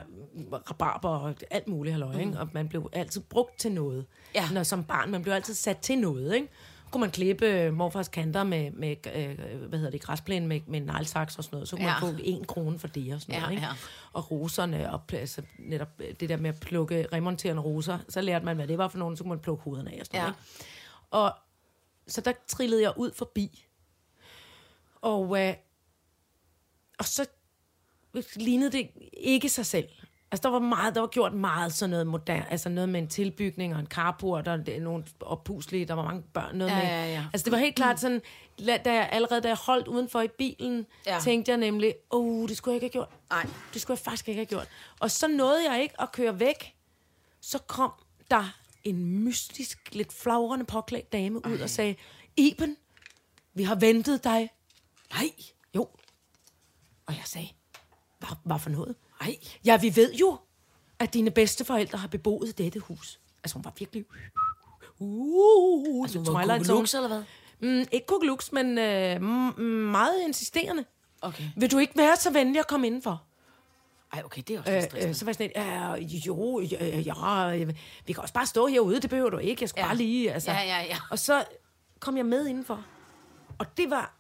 rabarber og alt muligt halløj, mm. ikke? Og man blev altid brugt til noget. Ja. Når, som barn, man blev altid sat til noget, ikke? Kunne man klippe øh, morfars kanter med, med øh, hvad hedder det, græsplæne med, med neglesaks og sådan noget. Så kunne Ja. man få en krone for det og sådan Ja, noget, ikke? ja. Og roserne, og altså, netop øh, det der med at plukke remonterende roser, så lærte man, hvad det var for nogen, så kunne man plukke hovederne af og sådan Ja. noget, ikke? Og så der trillede jeg ud forbi. Og, øh, og så lignede det ikke sig selv. Altså, der var meget, der var gjort meget sådan noget moderne, altså noget med en tilbygning og en carport og det, nogle oppuslige, der var mange børn, noget Ja, med. ja, ja. Altså, det var helt klart sådan, da jeg, allerede da jeg holdt udenfor i bilen, Ja. tænkte jeg nemlig, åh, oh, det skulle jeg ikke have gjort. Nej. Det skulle jeg faktisk ikke have gjort. Og så nåede jeg ikke at køre væk. Så kom der en mystisk, lidt flagrende påklædt dame ud og sagde, Iben, vi har ventet dig. Nej, Jo. Og jeg sagde, hvad, hvad for noget? Nej. Ja, vi ved jo, at dine bedsteforældre har beboet dette hus. Altså, hun var virkelig... Uh, Altså, hun var kugelux, eller hvad? Mm, ikke kugelux, men øh, meget insisterende. Okay. Vil du ikke være så venlig at komme indenfor? Ej, okay, det er også Øh, stressende. øh, så var jeg sådan lidt, øh, jo, ja, ja, vi kan også bare stå herude, det behøver du ikke, jeg skal Ja. bare lige, altså. Ja, ja, ja. Og så kom jeg med indenfor, og det var,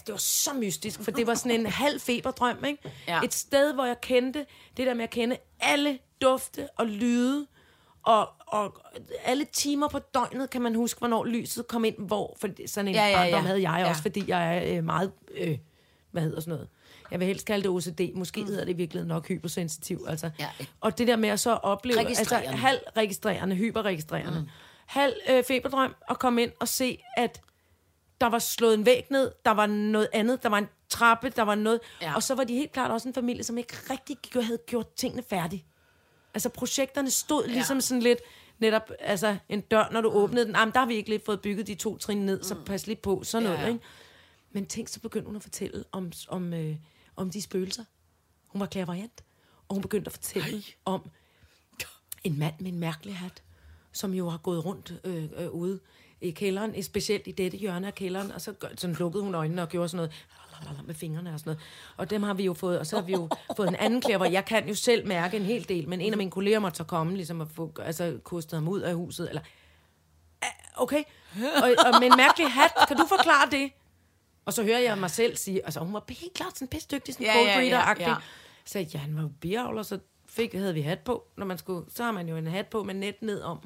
altså det var så mystisk, for det var sådan en halv feberdrøm, ikke? Ja. Et sted, hvor jeg kendte, det der med at kende alle dufte og lyde, og, og alle timer på døgnet kan man huske, hvornår lyset kom ind, hvor, for sådan en Ja, ja, ja, havde jeg Ja. også, fordi jeg er øh, meget, øh, hvad hedder sådan noget, jeg vil helst kalde det OCD, måske hedder det i virkeligheden nok hypersensitiv, altså. Mm. Ja. Og det der med at så opleve, altså halv registrerende, hyperregistrerende, mm. halv øh, feberdrøm, og komme ind og se, at der var slået en væg ned, der var noget andet, der var en trappe, der var noget, Ja. ja. og så var de helt klart også en familie, som ikke rigtig havde gjort tingene færdige. Altså projekterne stod ligesom sådan lidt, netop, altså en dør, når du åbnede den, jamen, der har vi ikke lige fået bygget de to trin ned, så pas lige på, sådan Ja, noget, ja. ikke? Men tænk, så begyndte hun at fortælle om, om, øh, om de spøgelser. Hun var klaverjant, og hun begyndte at fortælle Ej. om en mand med en mærkelig hat, som jo har gået rundt øh, øh, ude i kælderen, specielt i dette hjørne af kælderen, og så sådan lukkede hun øjnene og gjorde sådan noget med fingrene og sådan noget. Og dem har vi jo fået, og så har vi jo *laughs* fået en anden klæver. Jeg kan jo selv mærke en hel del, men en af mine kolleger måtte så komme, ligesom at få altså, kostet ham ud af huset, eller "Ah, okay, og, og med en mærkelig hat, kan du forklare det? Og så hører jeg mig selv sige, altså hun var helt klart sådan pisse dygtig, sådan Ja, ja, ja, cold ja, reader-agtig. ja. Så sagde jeg, ja, han var jo biavler, så fik, havde vi hat på, når man skulle, så har man jo en hat på med net ned om,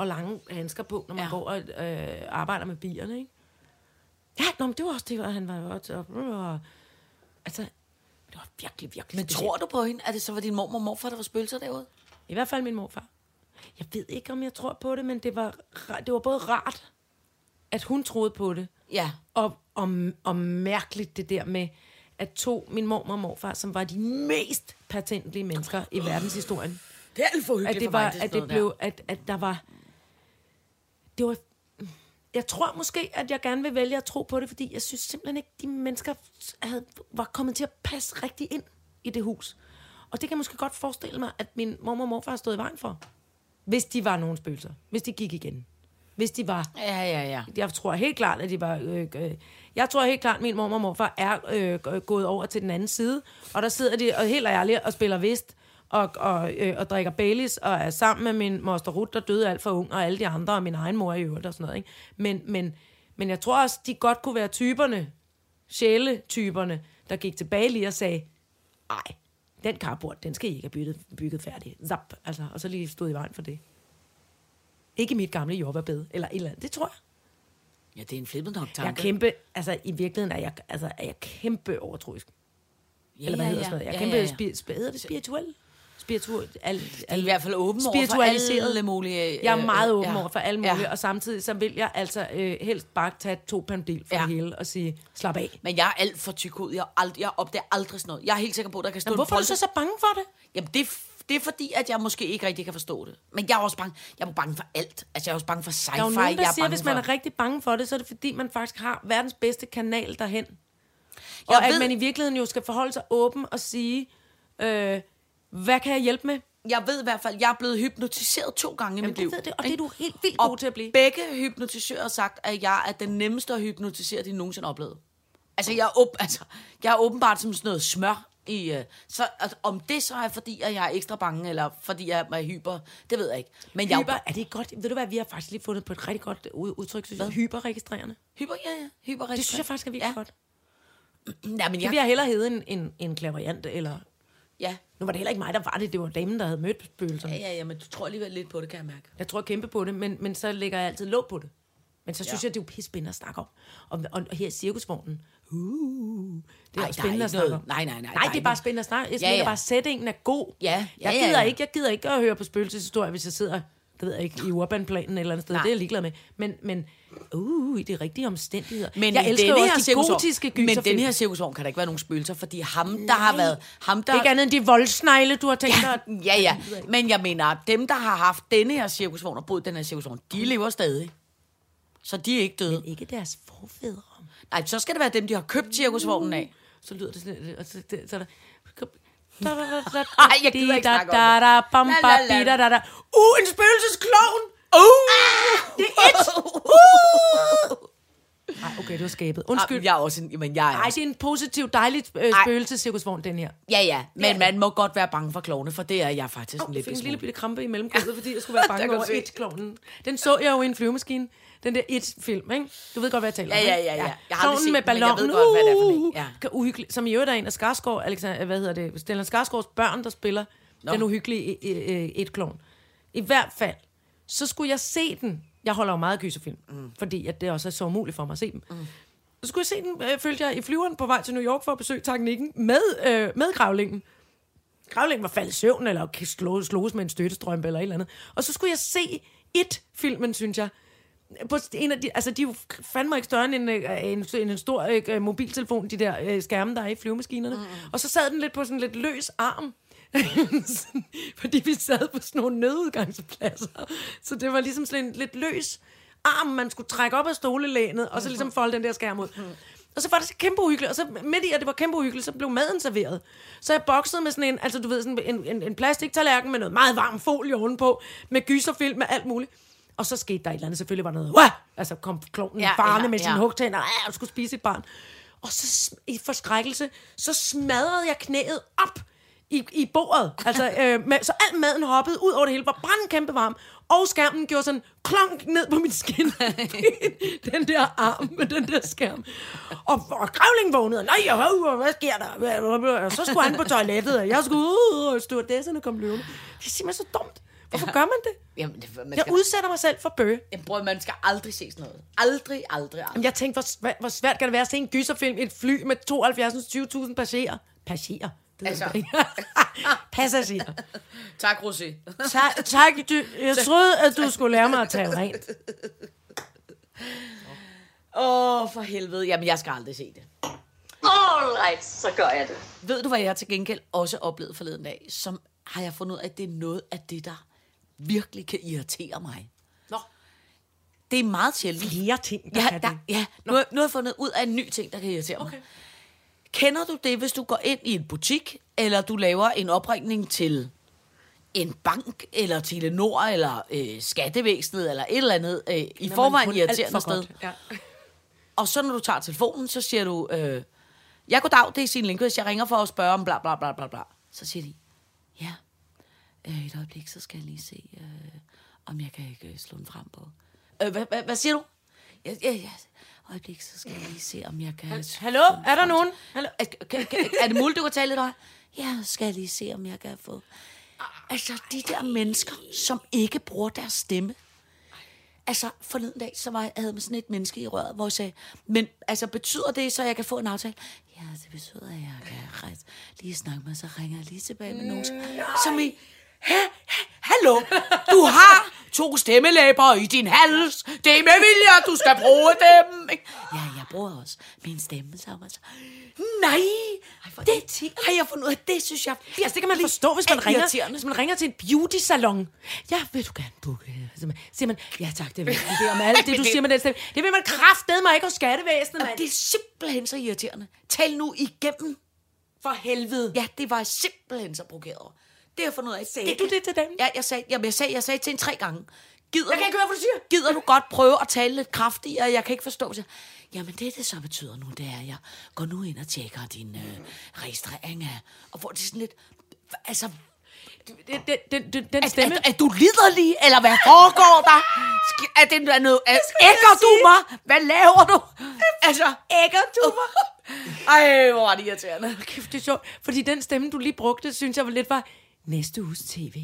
og lange handsker på, når man Ja. går og øh, arbejder med bierne, ikke? Ja, nå, men det var også det, han var også, og, og, altså, det var virkelig, virkelig Men specielt. tror du på hende? Er det så var din mormor og morfar, der var spøgelser derude? I hvert fald min morfar. Jeg ved ikke, om jeg tror på det, men det var, det var både rart, at hun troede på det, Ja. og, og, og mærkeligt det der med, at to, min mormor og morfar, som var de mest patentlige mennesker i verdenshistorien, Det er alt for hyggeligt at det for mig, var, det at det blev, at, at der var, det var, jeg tror måske, at jeg gerne vil vælge at tro på det, fordi jeg synes simpelthen ikke, de mennesker havde, var kommet til at passe rigtig ind i det hus. Og det kan jeg måske godt forestille mig, at min mormor og morfar har stået i vejen for. Hvis de var nogen spøgelser. Hvis de gik igen. Hvis de var... Ja, ja, ja. Jeg tror helt klart, at de var... Øh, øh, jeg tror helt klart, at min mormor og morfar er øh, gået over til den anden side. Og der sidder de og helt ærligt og spiller vist og, og, øh, og drikker Baileys og er sammen med min moster Ruth, der døde alt for ung, og alle de andre, og min egen mor i øvrigt og sådan noget. Ikke? Men, men, men jeg tror også, de godt kunne være typerne, sjæletyperne, der gik tilbage lige og sagde, ej, den carport, den skal I ikke have bygget, bygget færdig. Zap, altså, og så lige stod i vejen for det. Ikke mit gamle jordbærbed, eller et eller andet. Det tror jeg. Ja, det er en flippet nok Jeg er tanke. kæmpe, altså i virkeligheden er jeg, altså, er jeg kæmpe overtroisk. ja, Eller hvad ja, hedder ja. sådan noget? Jeg er ja, kæmpe, ja, ja. Spi, hedder det spirituel? Spirituel, al, er i hvert fald åben over for alle mulige... Jeg er øh, meget åben ja. over for alle mulige, Ja. og samtidig så vil jeg altså øh, helst bare tage to pandil for Ja. det hele og sige, slap af. Men jeg er alt for tyk ud. Jeg, ald- jeg opdager aldrig sådan noget. Jeg er helt sikker på, at der kan stå Men en hvorfor er du så så bange for det? Jamen, det, det er fordi, at jeg måske ikke rigtig kan forstå det. Men jeg er også bange, jeg er bange for alt. Altså, jeg er også bange for sci-fi. Der er jo nogen, jeg der er siger, hvis man er rigtig bange for det, så er det fordi, man faktisk har verdens bedste kanal derhen. Jeg og at ved- man i virkeligheden jo skal forholde sig åben og sige, øh, hvad kan jeg hjælpe med? Jeg ved i hvert fald, jeg er blevet hypnotiseret to gange i mit liv. ved det, og det er du helt vildt god til at blive. begge hypnotisører har sagt, at jeg er den nemmeste at hypnotisere, de nogensinde har oplevet. Altså, jeg er, åb- altså, jeg er åbenbart som sådan noget smør i... Uh, så altså, om det så er fordi, at jeg er ekstra bange, eller fordi jeg er hyper, det ved jeg ikke. Men jeg er Hyper, er det godt? Ved du hvad, vi har faktisk lige fundet på et rigtig godt ud- udtryk, synes jeg. Hyperregistrerende. hyper, ja, ja, hyper Det synes jeg faktisk er virkelig ja. godt. *clears throat* Ja, men Det jeg, vil jeg hellere hedde en, en, en eller... ja. Nu var det heller ikke mig, der var det. Det var damen, der havde mødt spøgelserne. Ja, ja, ja, men du tror alligevel lidt på det, kan jeg mærke. Jeg tror kæmpe på det, men, men så lægger jeg altid låg på det. Men så synes ja. jeg, det er jo pisse spændende at snakke om. Og, og, og her er cirkusvognen. Uh, det er er spændende ikke at snakke noget- om. nej, nej, nej, Nej, er det er bare spændende at snakke. Jeg Ja, ja, ja. bare, sætningen er god. Ja, ja, jeg, ja, gider ja. Ikke, jeg gider ikke at høre på spøgelseshistorier, hvis jeg sidder det ved jeg ikke, i urbanplanen eller et eller andet sted. Nej. Det er jeg ligeglad med. Men, men uh, i de rigtige omstændigheder. Men jeg elsker jo også her de gotiske Men gyserfilm. den her cirkusvogn kan der ikke være nogen spøgelser, fordi ham, der har været... Ham, der, Ikke andet end de voldsnegle, du har tænkt dig. at- Ja, ja. Men jeg mener, dem, der har haft denne her cirkusvogn og boet den her cirkusvogn, de lever stadig. Så de er ikke døde. Ikke deres forfædre. Nej, så skal det være dem, de har købt cirkusvognen af. Så lyder det sådan, og så, det- så er der... *laughs* Ej, jeg gider ikke snakke om det. Uh, en spøgelsesklovn! Uh! Det er et! Uh! Ej, okay, det var skabet. Undskyld. Ah, Jeg er også en... Men jeg er Ej, det er en positiv, dejligt øh, spøgelsescirkusvogn, den her. ja, ja. Men man må godt være bange for klovne, for det er jeg faktisk en Jeg lidt fik en lille bitte krampe i mellemgulvet, fordi jeg skulle være *laughs* bange over du se. et-klovnen. Den så jeg jo i en flyvemaskine. Den der et-film, ikke? Du ved godt, hvad jeg taler Ja, om, ja, ikke? ja, ja. Jeg har aldrig Klovnen set med den, men jeg ved ballonen. godt, hvad det er for en. uh, Ja. kan Uhyggelig, som i øvrigt er en af Skarsgård, Alexander, hvad hedder det, Stellan Skarsgårds børn, der spiller Nå. den uhyggelige øh, øh, et-klovn. I hvert fald, så skulle jeg se den. Jeg holder jo meget af gyserfilm, mm. fordi at det også er så umuligt for mig at se dem. Mm. Så skulle jeg se den, øh, følte jeg, i flyveren på vej til New York for at besøge teknikken med, øh, med gravlingen. Gravlingen var faldet i søvn, eller slå, slås med en støttestrømpe, eller et eller andet. Og så skulle jeg se et filmen, synes jeg. På en af de, altså, de er jo fandme ikke større end en, øh, en, en, en stor øh, mobiltelefon, de der øh, skærme, der er i flyvemaskinerne. Mm. Og så sad den lidt på sådan en lidt løs arm. *laughs* Fordi vi sad på sådan nogle nødudgangspladser. Så det var ligesom sådan en lidt løs arm, man skulle trække op af stolelænet, og så ligesom folde den der skærm ud. Og så var det så kæmpe uhyggeligt, og så midt i, at det var kæmpe uhyggeligt, så blev maden serveret. Så jeg boksede med sådan en, altså du ved, sådan en, en, en plastiktallerken med noget meget varm folie ovenpå, med gyserfilm, med alt muligt. Og så skete der et eller andet, selvfølgelig var der noget, Wah! altså kom klovnen Ja, farne ja, med sine ja. hugtænder, ah, og skulle spise et barn. Og så i forskrækkelse, så smadrede jeg knæet op i, i bordet. Altså, *laughs* øh, med, så al maden hoppede ud over det hele, var brændt kæmpe varm, og skærmen gjorde sådan klonk ned på mit skin. *laughs* den der arm med den der skærm. Og, og grævling vågnede, nej, jo, hvad sker der? Og så skulle han på toilettet, og jeg skulle ud, og stewardesserne kom løbende. Det er simpelthen så dumt. Hvorfor gør man det? Jamen, det, man Jeg skal, udsætter mig selv for bøge. Jamen, bror, man skal aldrig se sådan noget. Aldrig, aldrig, aldrig. Jamen, jeg tænkte, hvor, svært, hvor svært kan det være at se en gyserfilm i et fly med 72.000 passagerer? Passagerer? Det Altså. altså. *laughs* Passagerer. Tak, Rosé. Tak, tak du, jeg troede, at du skulle lære mig at tale rent. Åh, oh, for helvede. Jamen, jeg skal aldrig se det. Alright, så gør jeg det. Ved du, hvad jeg til gengæld også oplevede forleden dag? Som har jeg fundet ud af, at det er noget af det, der virkelig kan irritere mig. Nå. Det er meget sjældent. Flere ting, der Ja, kan der, det. ja. Nu, har- nu har jeg fundet ud af en ny ting, der kan irritere mig. Kender du det, hvis du går ind i en butik, eller du laver en opringning til en bank, eller Telenor, eller øh, skattevæsenet, eller et eller andet, øh, i Når forvejen irriterende sted. godt. Ja. Og så når du tager telefonen, så siger du, øh, ja goddag, det er Signe Lindqvist, jeg ringer for at spørge om bla bla bla bla bla. Så siger de, ja, øh, et øjeblik, så skal jeg lige se, øh, om jeg kan ikke slå den frem på. Øh, hvad, hvad, hvad siger du? Ja, ja, ja. Øjeblik, så skal jeg lige se, om jeg kan... Hallo? Er der nogen? Hallo? Er, kan, kan, er det muligt, du kan tale lidt højt? Ja, skal jeg lige se, om jeg kan få... Altså, de der mennesker, som ikke bruger deres stemme. Altså, forleden dag, så var jeg, havde med sådan et menneske i røret, hvor jeg sagde, men altså, betyder det så, jeg kan få en aftale? Ja, det betyder, at jeg kan lige snakke med, så ringer jeg lige tilbage med nogen, som i, Hæ? Hæ? Hallo? Du har to stemmelæber i din hals. Det er med vilje, at du skal bruge dem. Ja, jeg bruger også min stemme sammen. Altså. Nej, Ej, det har jeg fundet ud af. Det synes jeg Altså, det kan man virkelig forstå, hvis man, er ringer, hvis man ringer til en beauty-salon. Ja, vil du gerne booke? Så siger man, ja tak, det vil jeg. Det er om alt det, du siger med den stemme. Det vil man kraftedeme mig ikke hos skattevæsenet, mand. det er simpelthen så irriterende. Tal nu igennem. For helvede. Ja, det var simpelthen så provokeret. Det har jeg fundet ud af. Sagde du det til dem? Ja, jeg sagde, jamen, jeg sagde, jeg sagde til en tre gange. Gider Jeg kan du- ikke høre, hvad du siger. Gider du godt prøve at tale lidt kraftigere? Jeg kan ikke forstå det. Jamen det, det så betyder nu, det er, at jeg går nu ind og tjekker din øh, registrering af... Og hvor det er sådan lidt... Altså, Den, den, den, den, er, stemme... er, er, du liderlig, eller hvad foregår der? Er det er noget... Er, ægger du mig? Hvad laver du? Altså, ægger du mig? Ej, hvor var det irriterende. Kæft, det er sjovt. Fordi den stemme, du lige brugte, synes jeg var lidt var næste uges tv.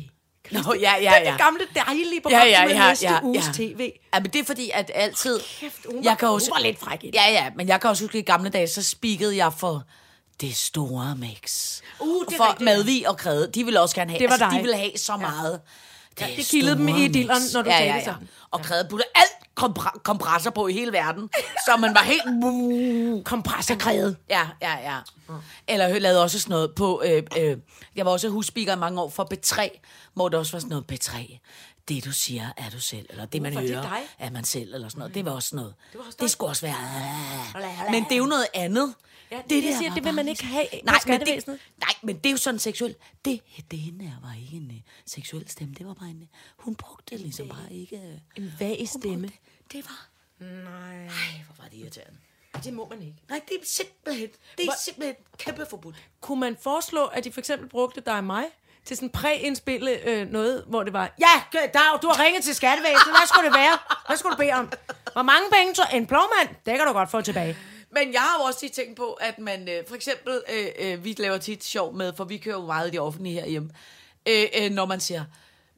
Nå, ja, ja, Det er ja. det gamle dejlige program, Ja, ja, ja, næste ja, uges ja. tv. Ja, men det er fordi, at altid... Kæft, hun var- jeg kan også, var lidt fræk det. Ja, ja, men jeg kan også huske, at i gamle dage, så spikkede jeg for det store mix. Uh, det for rigtigt. Madvig og Kræde, de ville også gerne have, Det var altså, de dig. ville have så meget. Ja, det kildede dem i dilleren, når du ja, talte ja, ja. sammen. Og Kræde puttede alt kompra- kompresser på i hele verden, så man var helt... Kompressorkræde. Ja, ja, ja. Eller jeg lavede også sådan noget på... Øh, øh, jeg var også husspeaker i mange år for B3, hvor der også var sådan noget B3. Det, du siger, er du selv. Eller det, man Hvorfor er det hører, dig? er man selv. Eller sådan noget. Det var også sådan noget. Det, også det skulle også være... "Ah." Men det er jo noget andet. Ja, det, det, der siger, var det vil man ikke have Nej, men det, nej, men det er jo sådan seksuelt. Det, det hende her var ikke en uh, seksuel stemme. Det var bare en... Uh, hun brugte det ligesom bare ikke... Uh, En vag stemme. Det, var... Nej, Ej, hvor var det irriterende. det må man ikke. Nej, det er simpelthen... Det er Hvor- simpelthen kæmpe forbudt. Kunne man foreslå, at de for eksempel brugte dig og mig til sådan præindspille øh, noget, hvor det var, ja, Dag, du har ringet til skattevæsenet, hvad skulle det være? Hvad skulle du bede om? Hvor mange penge så en plovmand? Det kan du godt få tilbage. Men jeg har jo også tit tænkt på, at man øh, for eksempel, øh, øh, vi laver tit sjov med, for vi kører jo meget i det offentlige herhjemme, øh, øh, når man siger,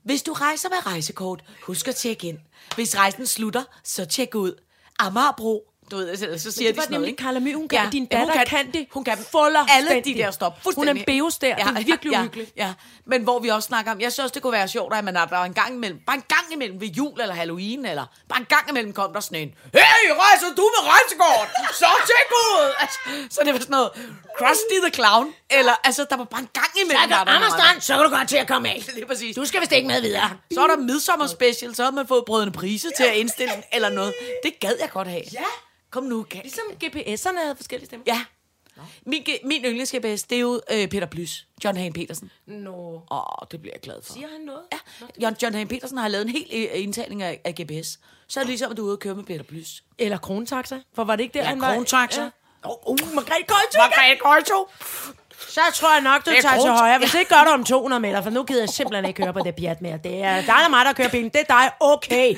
hvis du rejser med rejsekort, husk at tjekke ind. Hvis rejsen slutter, så tjek ud. Amagerbro. Du ved, så, så siger det de sådan noget, nemlig ikke? Carla My, hun kan- din datter hun kan det Hun kan fuldstændig. alle de der stop. Hun er en fuldstændig. beostær. Det er virkelig ja, uhyggeligt. Ja, men hvor vi også snakker om, jeg synes også, det kunne være sjovt, at man er der en gang imellem, bare en gang imellem ved jul eller Halloween, eller bare en gang imellem kom der sådan en, hey, rejser du med rejsekort? Så tjek ud! Altså, så det var sådan noget, Krusty the Clown, eller altså, der var bare en gang imellem. der, der var noget. så kan du godt til at komme af. *laughs* Det er præcis. Du skal vist ikke med videre. Så er der midsommer special, så har man fået brødende priser til at indstille eller noget. Det gad jeg godt have. Ja. Kom nu, kan. Ligesom GPS'erne havde forskellige stemmer. Ja. Min, min yndlingsGPS, det er jo øh, Peter Plys. John Hagen Petersen. Nå. Åh, det bliver jeg glad for. Siger han noget? Ja, John, John Hagen Petersen har lavet en hel øh, indtagning af, af GPS. Så er det ligesom, at du er ude og køre med Peter Plys. Eller Krontaxa. For var det ikke der, Ja, han var? Krontaxa. Ja. Åh, oh, Margrethe Køjtø. Margrethe Køjto. Så tror jeg nok, du er tager til højre. Hvis ikke gør det om 200 meter, for nu gider jeg simpelthen ikke køre på det pjat mere. Det er dig og mig, der kører bilen. Det er dig. Okay.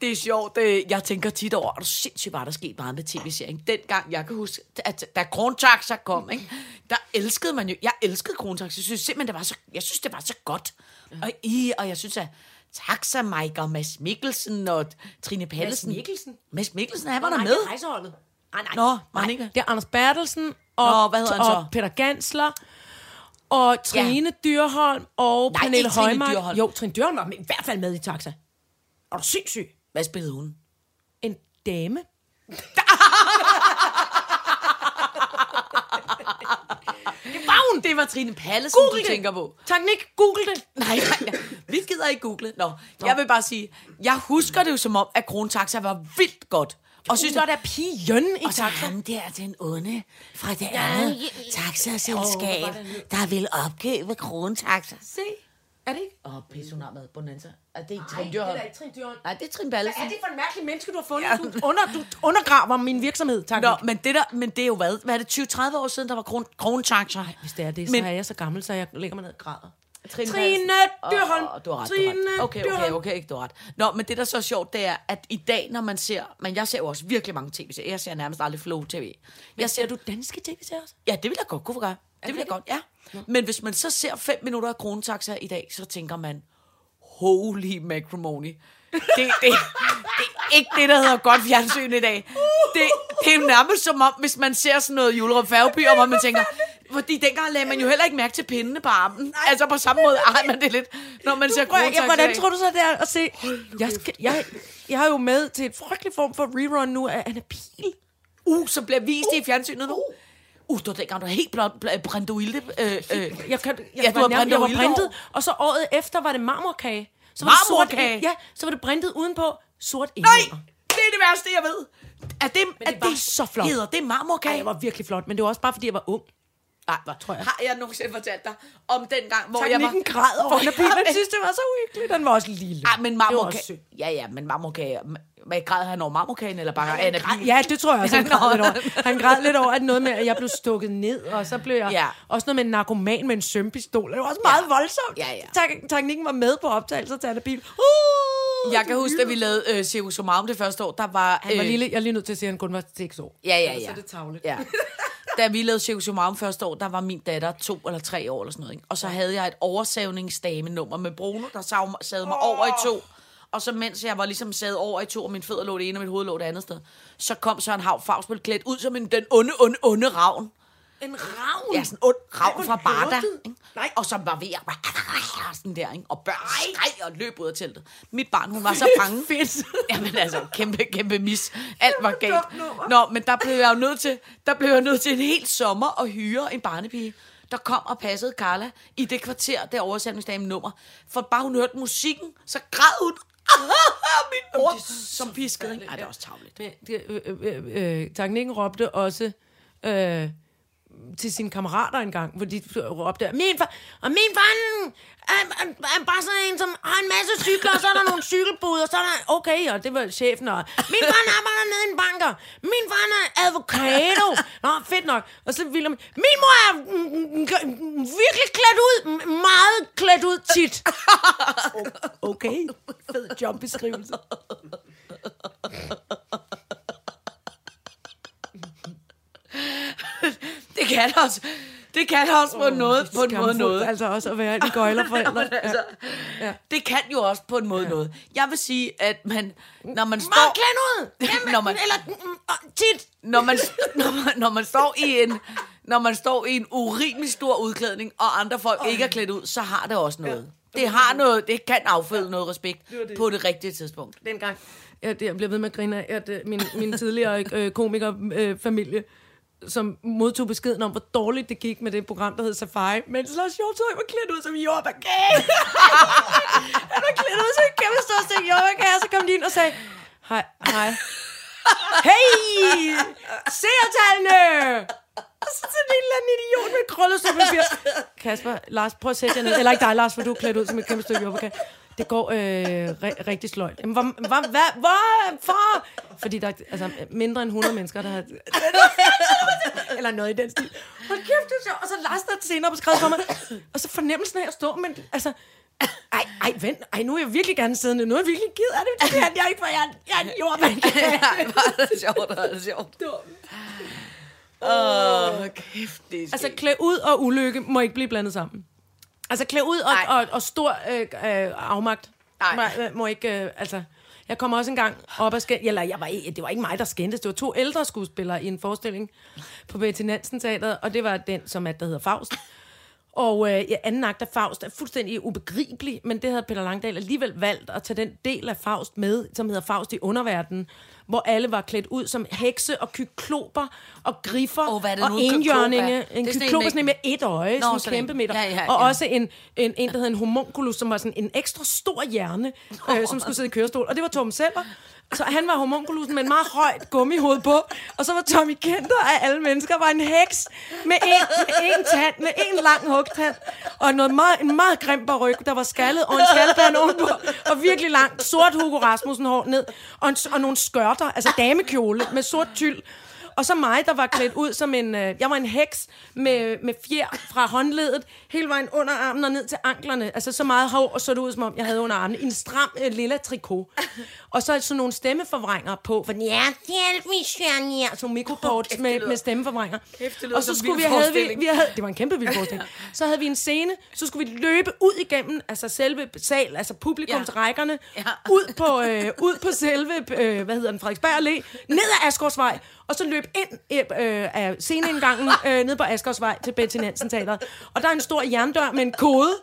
Det er sjovt. Jeg tænker tit over, at du sindssygt var der sket meget med tv-serien. Dengang, jeg kan huske, at da Krontaxa kom, ikke, der elskede man jo, jeg elskede Krontaxa. Jeg synes simpelthen, det var så, jeg synes, det var så godt. Og, i, og jeg synes, at Taxa Mike og Mads Mikkelsen og Trine Pallesen. Mikkelsen? Mads Mikkelsen, han var der Nej, med. er. Nej, nej. Nå, var han nej. Det er Anders Bertelsen og, Nå, hvad hedder han så? og Peter Gansler og Trine ja. Dyrholm og Nej, Pernille ikke Trine Højmark. Dyrholm. Jo, Trine Dyrholm var i hvert fald med i Taxa. Er du sindssyg? Hvad spillede hun? En dame. Det var hun! Det var Trine Pallesen, Google du det. tænker på. Teknik, google det. Nej, nej, nej. Vi gider ikke google. Nå, jeg vil bare sige, jeg husker det jo som om, at Krontaxa var vildt godt. Og synes, Så er der pigen i og så taxa. ham der, den onde fra det andet taxaselskab, der vil opkøbe krontaxa. Se. Er det ikke? Åh, oh, pisse, hun har været bonanza. Er det ikke Nej, Trin det Dyrholm? er ikke Trine Dyrholm. Nej, det er Trin Ballesen. Hvad er det for en mærkelig menneske, du har fundet? Du, under, du undergraver min virksomhed, tak. Nå, men det, der, men det er jo hvad? Hvad er det, 20-30 år siden, der var kron, krontaxa? Hvis det er det, så Men- er jeg så gammel, så jeg lægger mig ned og græder. Trine, Trine Dyrholm. Oh, du har ret, Trine du har ret. Okay, okay, okay, ikke, du har ret. Nå, men det, der så er sjovt, det er, at i dag, når man ser... Men jeg ser jo også virkelig mange tv-serier. Jeg ser nærmest aldrig Flow-tv. Jeg ser, du danske tv-serier også? Ja, det vil jeg godt kunne gøre. Det vil jeg godt, ja. Men hvis man så ser fem minutter af kronetaxa i dag, så tænker man, holy matrimony. Det, det, det er ikke det, der hedder godt fjernsyn i dag. Det, det er nærmest som om, hvis man ser sådan noget Julerup Færgeby, og man tænker, fordi dengang lagde man jo heller ikke mærke til pindene på armen. Altså på samme måde har man det lidt, når man ser kronetaxa. hvordan tror du så, det er at se? Jeg, skal, jeg, jeg har jo med til et frygtelig form for rerun nu af Anna Pil. Uh, som bliver vist i fjernsynet nu. Uh, det var dengang, du var helt blot, bl- Brandolde. Øh, øh. Jeg, kan, jeg, Ja, du var, nærmest- jeg var printet, og så året efter var det marmorkage. Så var det Marmorkage? Sort, ja, så var det printet udenpå sort Nej, indlænder. det er det værste, jeg ved. Er det, Men det var så flot. Hedder det marmorkage? Ej, jeg var virkelig flot, men det var også bare, fordi jeg var ung. Nej, hvor, tror jeg. Har jeg nogensinde fortalt dig om den gang, hvor jeg var... Græd over Anna Pil. Jeg synes, det var så uhyggeligt. Den var også lille. Ej, men marmorkage... Ja, ja, men marmorkage... Hvad græd han over marmorkagen, eller bare Anna Pil? Ja, det tror jeg også, han *laughs* græd lidt over. Han græd lidt over, at noget med, at jeg blev stukket ned, og så blev jeg Ja. også noget med en narkoman med en sømpistol. Det var også meget voldsomt. Ja, ja. Teknikken var med på optagelser til Anna Pil. Uh, Jeg kan huske, da vi lavede øh, Circus Somarum det første år, der var... Han var øh, lille, jeg er lige nødt til at sige, at han kun var 6 år. Ja, ja, ja. Så er det tavligt. Ja. *laughs* Da vi lavede Circus Somarum første år, der var min datter to eller tre år eller sådan noget. Ikke? Og så havde jeg et oversavningsdame-nummer med Bruno, der sav, sad mig over i to. Og så mens jeg var ligesom sad over i to, og min fødder lå det ene, og mit hoved lå det andet sted, så kom Søren Hav Fagsbøl klædt ud som en, den onde, onde, onde ravn. En ravn? Ja, sådan en ond ravn fra Barda. Nej. Og som var ved at... *laughs* Sådan der, ikke? Og børn skreg og løb ud af teltet. Mit barn, hun var så bange. *laughs* Fedt. Jamen altså, kæmpe, kæmpe mis. Alt var galt. Nå, men der blev jeg jo nødt til, der blev jeg nødt til en hel sommer at hyre en barnepige, der kom og passede Carla i det kvarter, der oversætningsdagen nummer. For bare hun hørte musikken, så græd hun. *laughs* Min mor, som piskede. Ej, det er også tavligt. Men det, øh, øh, øh, øh, Teknikken råbte også øh, til sine kammerater engang, hvor de råbte, min far, og min far, han er, er, er bare sådan en, som har en masse cykler, og så er der nogle cykelbud, og så er der, okay, og det var chefen, og min far arbejder nede i en banker, min far er advokato, nå, fedt nok, og så ville min mor er virkelig klædt ud, meget klædt ud tit. Okay, fed jobbeskrivelse. *laughs* Det kan også. Det kan også på en noget, på en måde noget. Altså også at være en gøjlerforældre. *laughs* Altså, ja. Det kan jo også på en måde ja. noget. Jeg vil sige, at man, når man står... Klædt ud! *laughs* når man, Eller tit! når man, når man, når man står i en når man står i en urimelig stor udklædning, og andre folk ikke er klædt ud, så har det også noget. Det har noget, det kan afføde noget respekt på det rigtige tidspunkt. Dengang, jeg, jeg blev ved med at grine af, at øh, min, min tidligere øh, komikerfamilie, som modtog beskeden om, hvor dårligt det gik med det program, der hed Safari, Men Lars Hjortøj var klædt ud som jordbærkage. *laughs* Han var klædt ud som en kæmpe stor stik jordbærkage, og så kom de ind og sagde, hej, hej. Hey! Seertallene! Og så sådan en eller anden idiot med krøllet papir. Kasper, Lars, prøv at sætte jer ned. Eller ikke dig, Lars, for du er klædt ud som et kæmpe stykke jordbærkage. Det går øh, ri- rigtig sløjt. Jamen, hvor, hvor, hvad, hvorfor? Fordi der er altså, mindre end 100 mennesker, der har... Eller noget i den stil. Hold kæft, det er sjovt. Og så Lars, der senere beskrevet for mig. Og så fornemmelsen af at stå, men altså... Ej, ej, vent. Ej, nu er jeg virkelig gerne siddende. Nu er jeg virkelig ked af det. Det kan jeg ikke, for jeg, er- jeg er en jordbærkage. *laughs* Nej, hvor er det sjovt, hvor er det sjovt. Åh, oh, kæft, det er Altså, skægt. klæd ud og ulykke må ikke blive blandet sammen. Altså, klæd ud og, Nej. og, og stor øh, øh, afmagt Nej. må, øh, må ikke... Øh, altså, jeg kom også engang op og skændte... Eller jeg var, det var ikke mig, der skændtes. Det var to ældre skuespillere i en forestilling på Betty Nansen Teateret, og det var den, som er, der hedder Faust. Og øh, ja, anden akt af Faust er fuldstændig ubegribelig, men det havde Peter Langdal alligevel valgt at tage den del af Faust med, som hedder Faust i underverdenen, hvor alle var klædt ud som hekse og kykloper og griffer Åh, hvad er det og nu, enhjørninge. En Det er sådan en med- et øje, Nå, sådan en. kæmpe meter. Ja, ja, og ja. også en, en, en, der hedder en homunculus, som var sådan en ekstra stor hjerne, øh, som skulle sidde i kørestol. Og det var Tom Seller. Så han var homunculusen med en meget højt gummihoved på. Og så var Tommy Kenter af alle mennesker var en heks med en, med en tand, med en lang hugtand. Og noget meget, en meget grim ryg, der var skaldet, og en skalpand ovenpå. Og virkelig langt, sort Hugo Rasmussen hår ned. Og, en, og nogle skørter, altså damekjole med sort tyld. Og så mig, der var klædt ud som en... Øh, jeg var en heks med, med fjer fra håndledet, hele vejen under armen og ned til anklerne. Altså så meget hår, og så det ud, som om jeg havde under armen. En stram øh, lilla trikot. Og så sådan nogle stemmeforvrængere på. For, ja, hjælp mig, Sjern, ja. Sådan mikroports med, med det lyder Og så skulle vi have, vi, vi havde, det var en kæmpe vild *laughs* forestilling. Så havde vi en scene, så skulle vi løbe ud igennem, altså selve sal, altså publikumsrækkerne, Ja. ud, på, øh, ud på selve, øh, hvad hedder den, Frederiksberg Allé, ned ad Asgårdsvej, og så løb ind øh, af sceneindgangen *laughs* øh, ned på Asgårdsvej til Betty Nansen Teateret. Og der er en stor jerndør med en kode,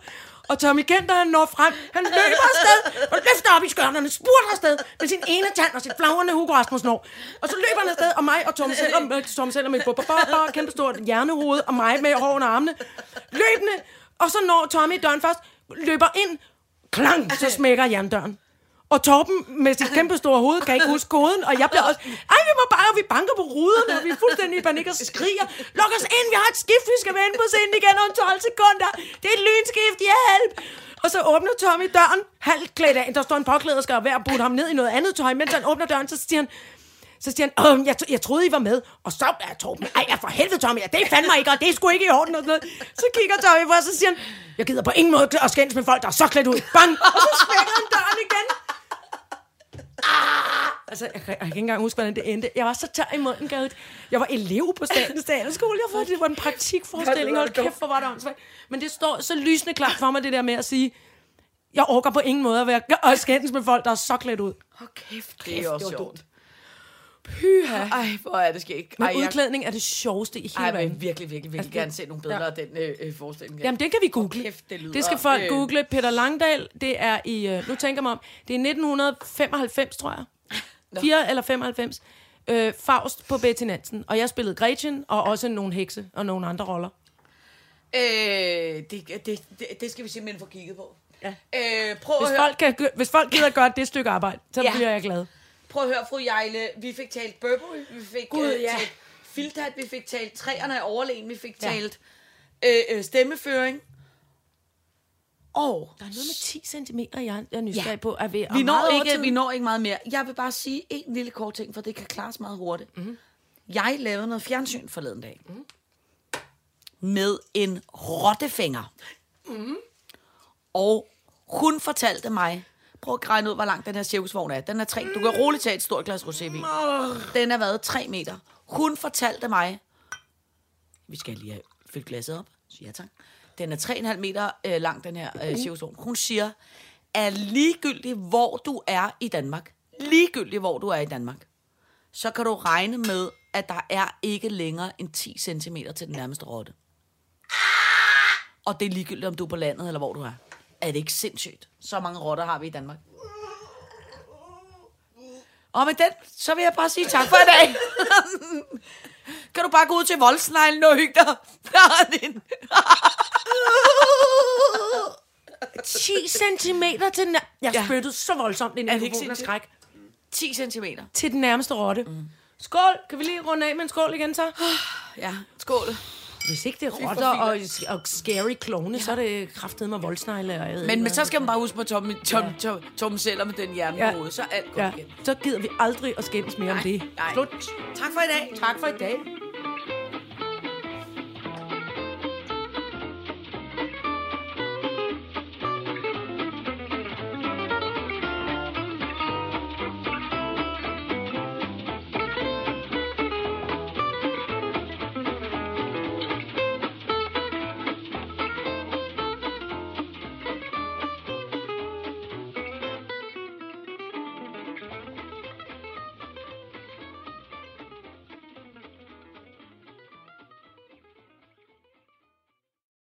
og Tommy Kenter, han når frem, han løber afsted, og løfter op i skørterne, spurter afsted med sin ene tand og sit flagrende Hugo Rasmussen hår. Og så løber han afsted, og mig og Tom Seller, med, Tom Seller med et bubba, kæmpe stort hjernehoved, og mig med hår under armene. Løbende, og så når Tommy døren først, løber ind, klang, så smækker jerndøren. Og Torben med sit kæmpe store hoved kan ikke huske koden, og jeg bliver også, ej, vi må bare, og vi banker på ruderne, og vi er fuldstændig i panik og skriger, luk os ind, vi har et skift, vi skal vende på scenen igen om 12 sekunder, det er et lynskift, hjælp! Og så åbner Tommy døren, halvt klædt af, der står en påklæder, og ved at putte ham ned i noget andet tøj, mens han åbner døren, så siger han, så siger han, Åh, jeg, jeg troede, I var med. Og så er Torben, ej, ja, for helvede, Tommy, ja, det er fandme ikke, og det er sgu ikke i orden. Og sådan noget. Så kigger Tommy på, og så siger han, jeg gider på ingen måde at skændes med folk, der er så klædt ud. Bang! Og så smækker han døren igen. Ah! Altså, jeg, jeg kan ikke engang huske, hvordan det endte. Jeg var så tør i munden, Gad. Jeg var elev på Statens Teaterskole. Jeg var, det var en praktikforestilling. Hold kæft, hvor var det åndssvagt. Men det står så lysende klart for mig, det der med at sige, jeg orker på ingen måde at være og skændes med folk, der er så klædt ud. Åh, kæft, det er også sjovt. Pyha. Ej, hvor er det skægt. Men Ej, jeg, udklædning er det sjoveste i hele ej, jeg verden. vil virkelig, virkelig, virkelig Altså, gerne se nogle billeder ja. af den øh, øh, forestilling. Jamen, det kan vi google. kæft, det lyder, det skal folk øh, google. Peter Langdal, det er i, øh, nu tænker mig om, det er 1995, tror jeg. *laughs* 4 eller 95. Øh, Faust på Betty Nansen. Og jeg spillede Gretchen, og også nogle hekse og nogle andre roller. Øh, det, det, det, det skal vi simpelthen få kigget på. Ja. Øh, prøv, at Hvis høre, folk, kan, hvis folk gider gøre det stykke arbejde, så Ja. bliver jeg glad. Prøv at høre, fru Jejle. Vi fik talt Burberry, vi fik Gud, øh, ja. talt Filtat, vi fik talt træerne af overlegen, vi fik Ja. talt øh, øh, stemmeføring. Og Der er noget med 10 cm, jeg, jeg er nysgerrig Ja. på. Er vi, vi når, ikke, vi når ikke meget mere. Jeg vil bare sige en lille kort ting, for det kan klares meget hurtigt. Mm. Jeg lavede noget fjernsyn forleden dag. Mm. Med en rottefinger. Mm. Og hun fortalte mig, prøv at regne ud, hvor lang den her cirkusvogn er. Den er tre. Du kan roligt tage et stort glas rosévin. Den er været tre meter. Hun fortalte mig, vi skal lige have fyldt glasset op. Ja, tak. Den er 3,5 meter øh, lang, den her øh, cirkusvogn. Hun siger, at ligegyldigt hvor du er i Danmark, ligegyldigt hvor du er i Danmark, så kan du regne med, at der er ikke længere end 10 cm til den nærmeste rotte. Og det er ligegyldigt, om du er på landet eller hvor du er. Er det ikke sindssygt? Så mange rotter har vi i Danmark. Og med den, så vil jeg bare sige tak for i dag. *laughs* kan du bare gå ud til voldsneglen og hygge dig? *laughs* 10 *laughs* cm til den Jeg Ja. spyttede så voldsomt ind i mikrofonen af skræk. 10 cm. Til den nærmeste rotte. Mm. Skål! Kan vi lige runde af med en skål igen så? *sighs* Ja, skål. Hvis ikke det er rotter og, og scary klovne, ja. så er det kraftet med voldsnegle. Og jeg ved Men, men så skal man bare huske på Tom, Tom, Tom, Tom Seller med den hjerne Ja. Så alt godt Ja, igen. så gider vi aldrig at skændes mere om det. nej. Slut. Tak for i dag. Tak for i dag.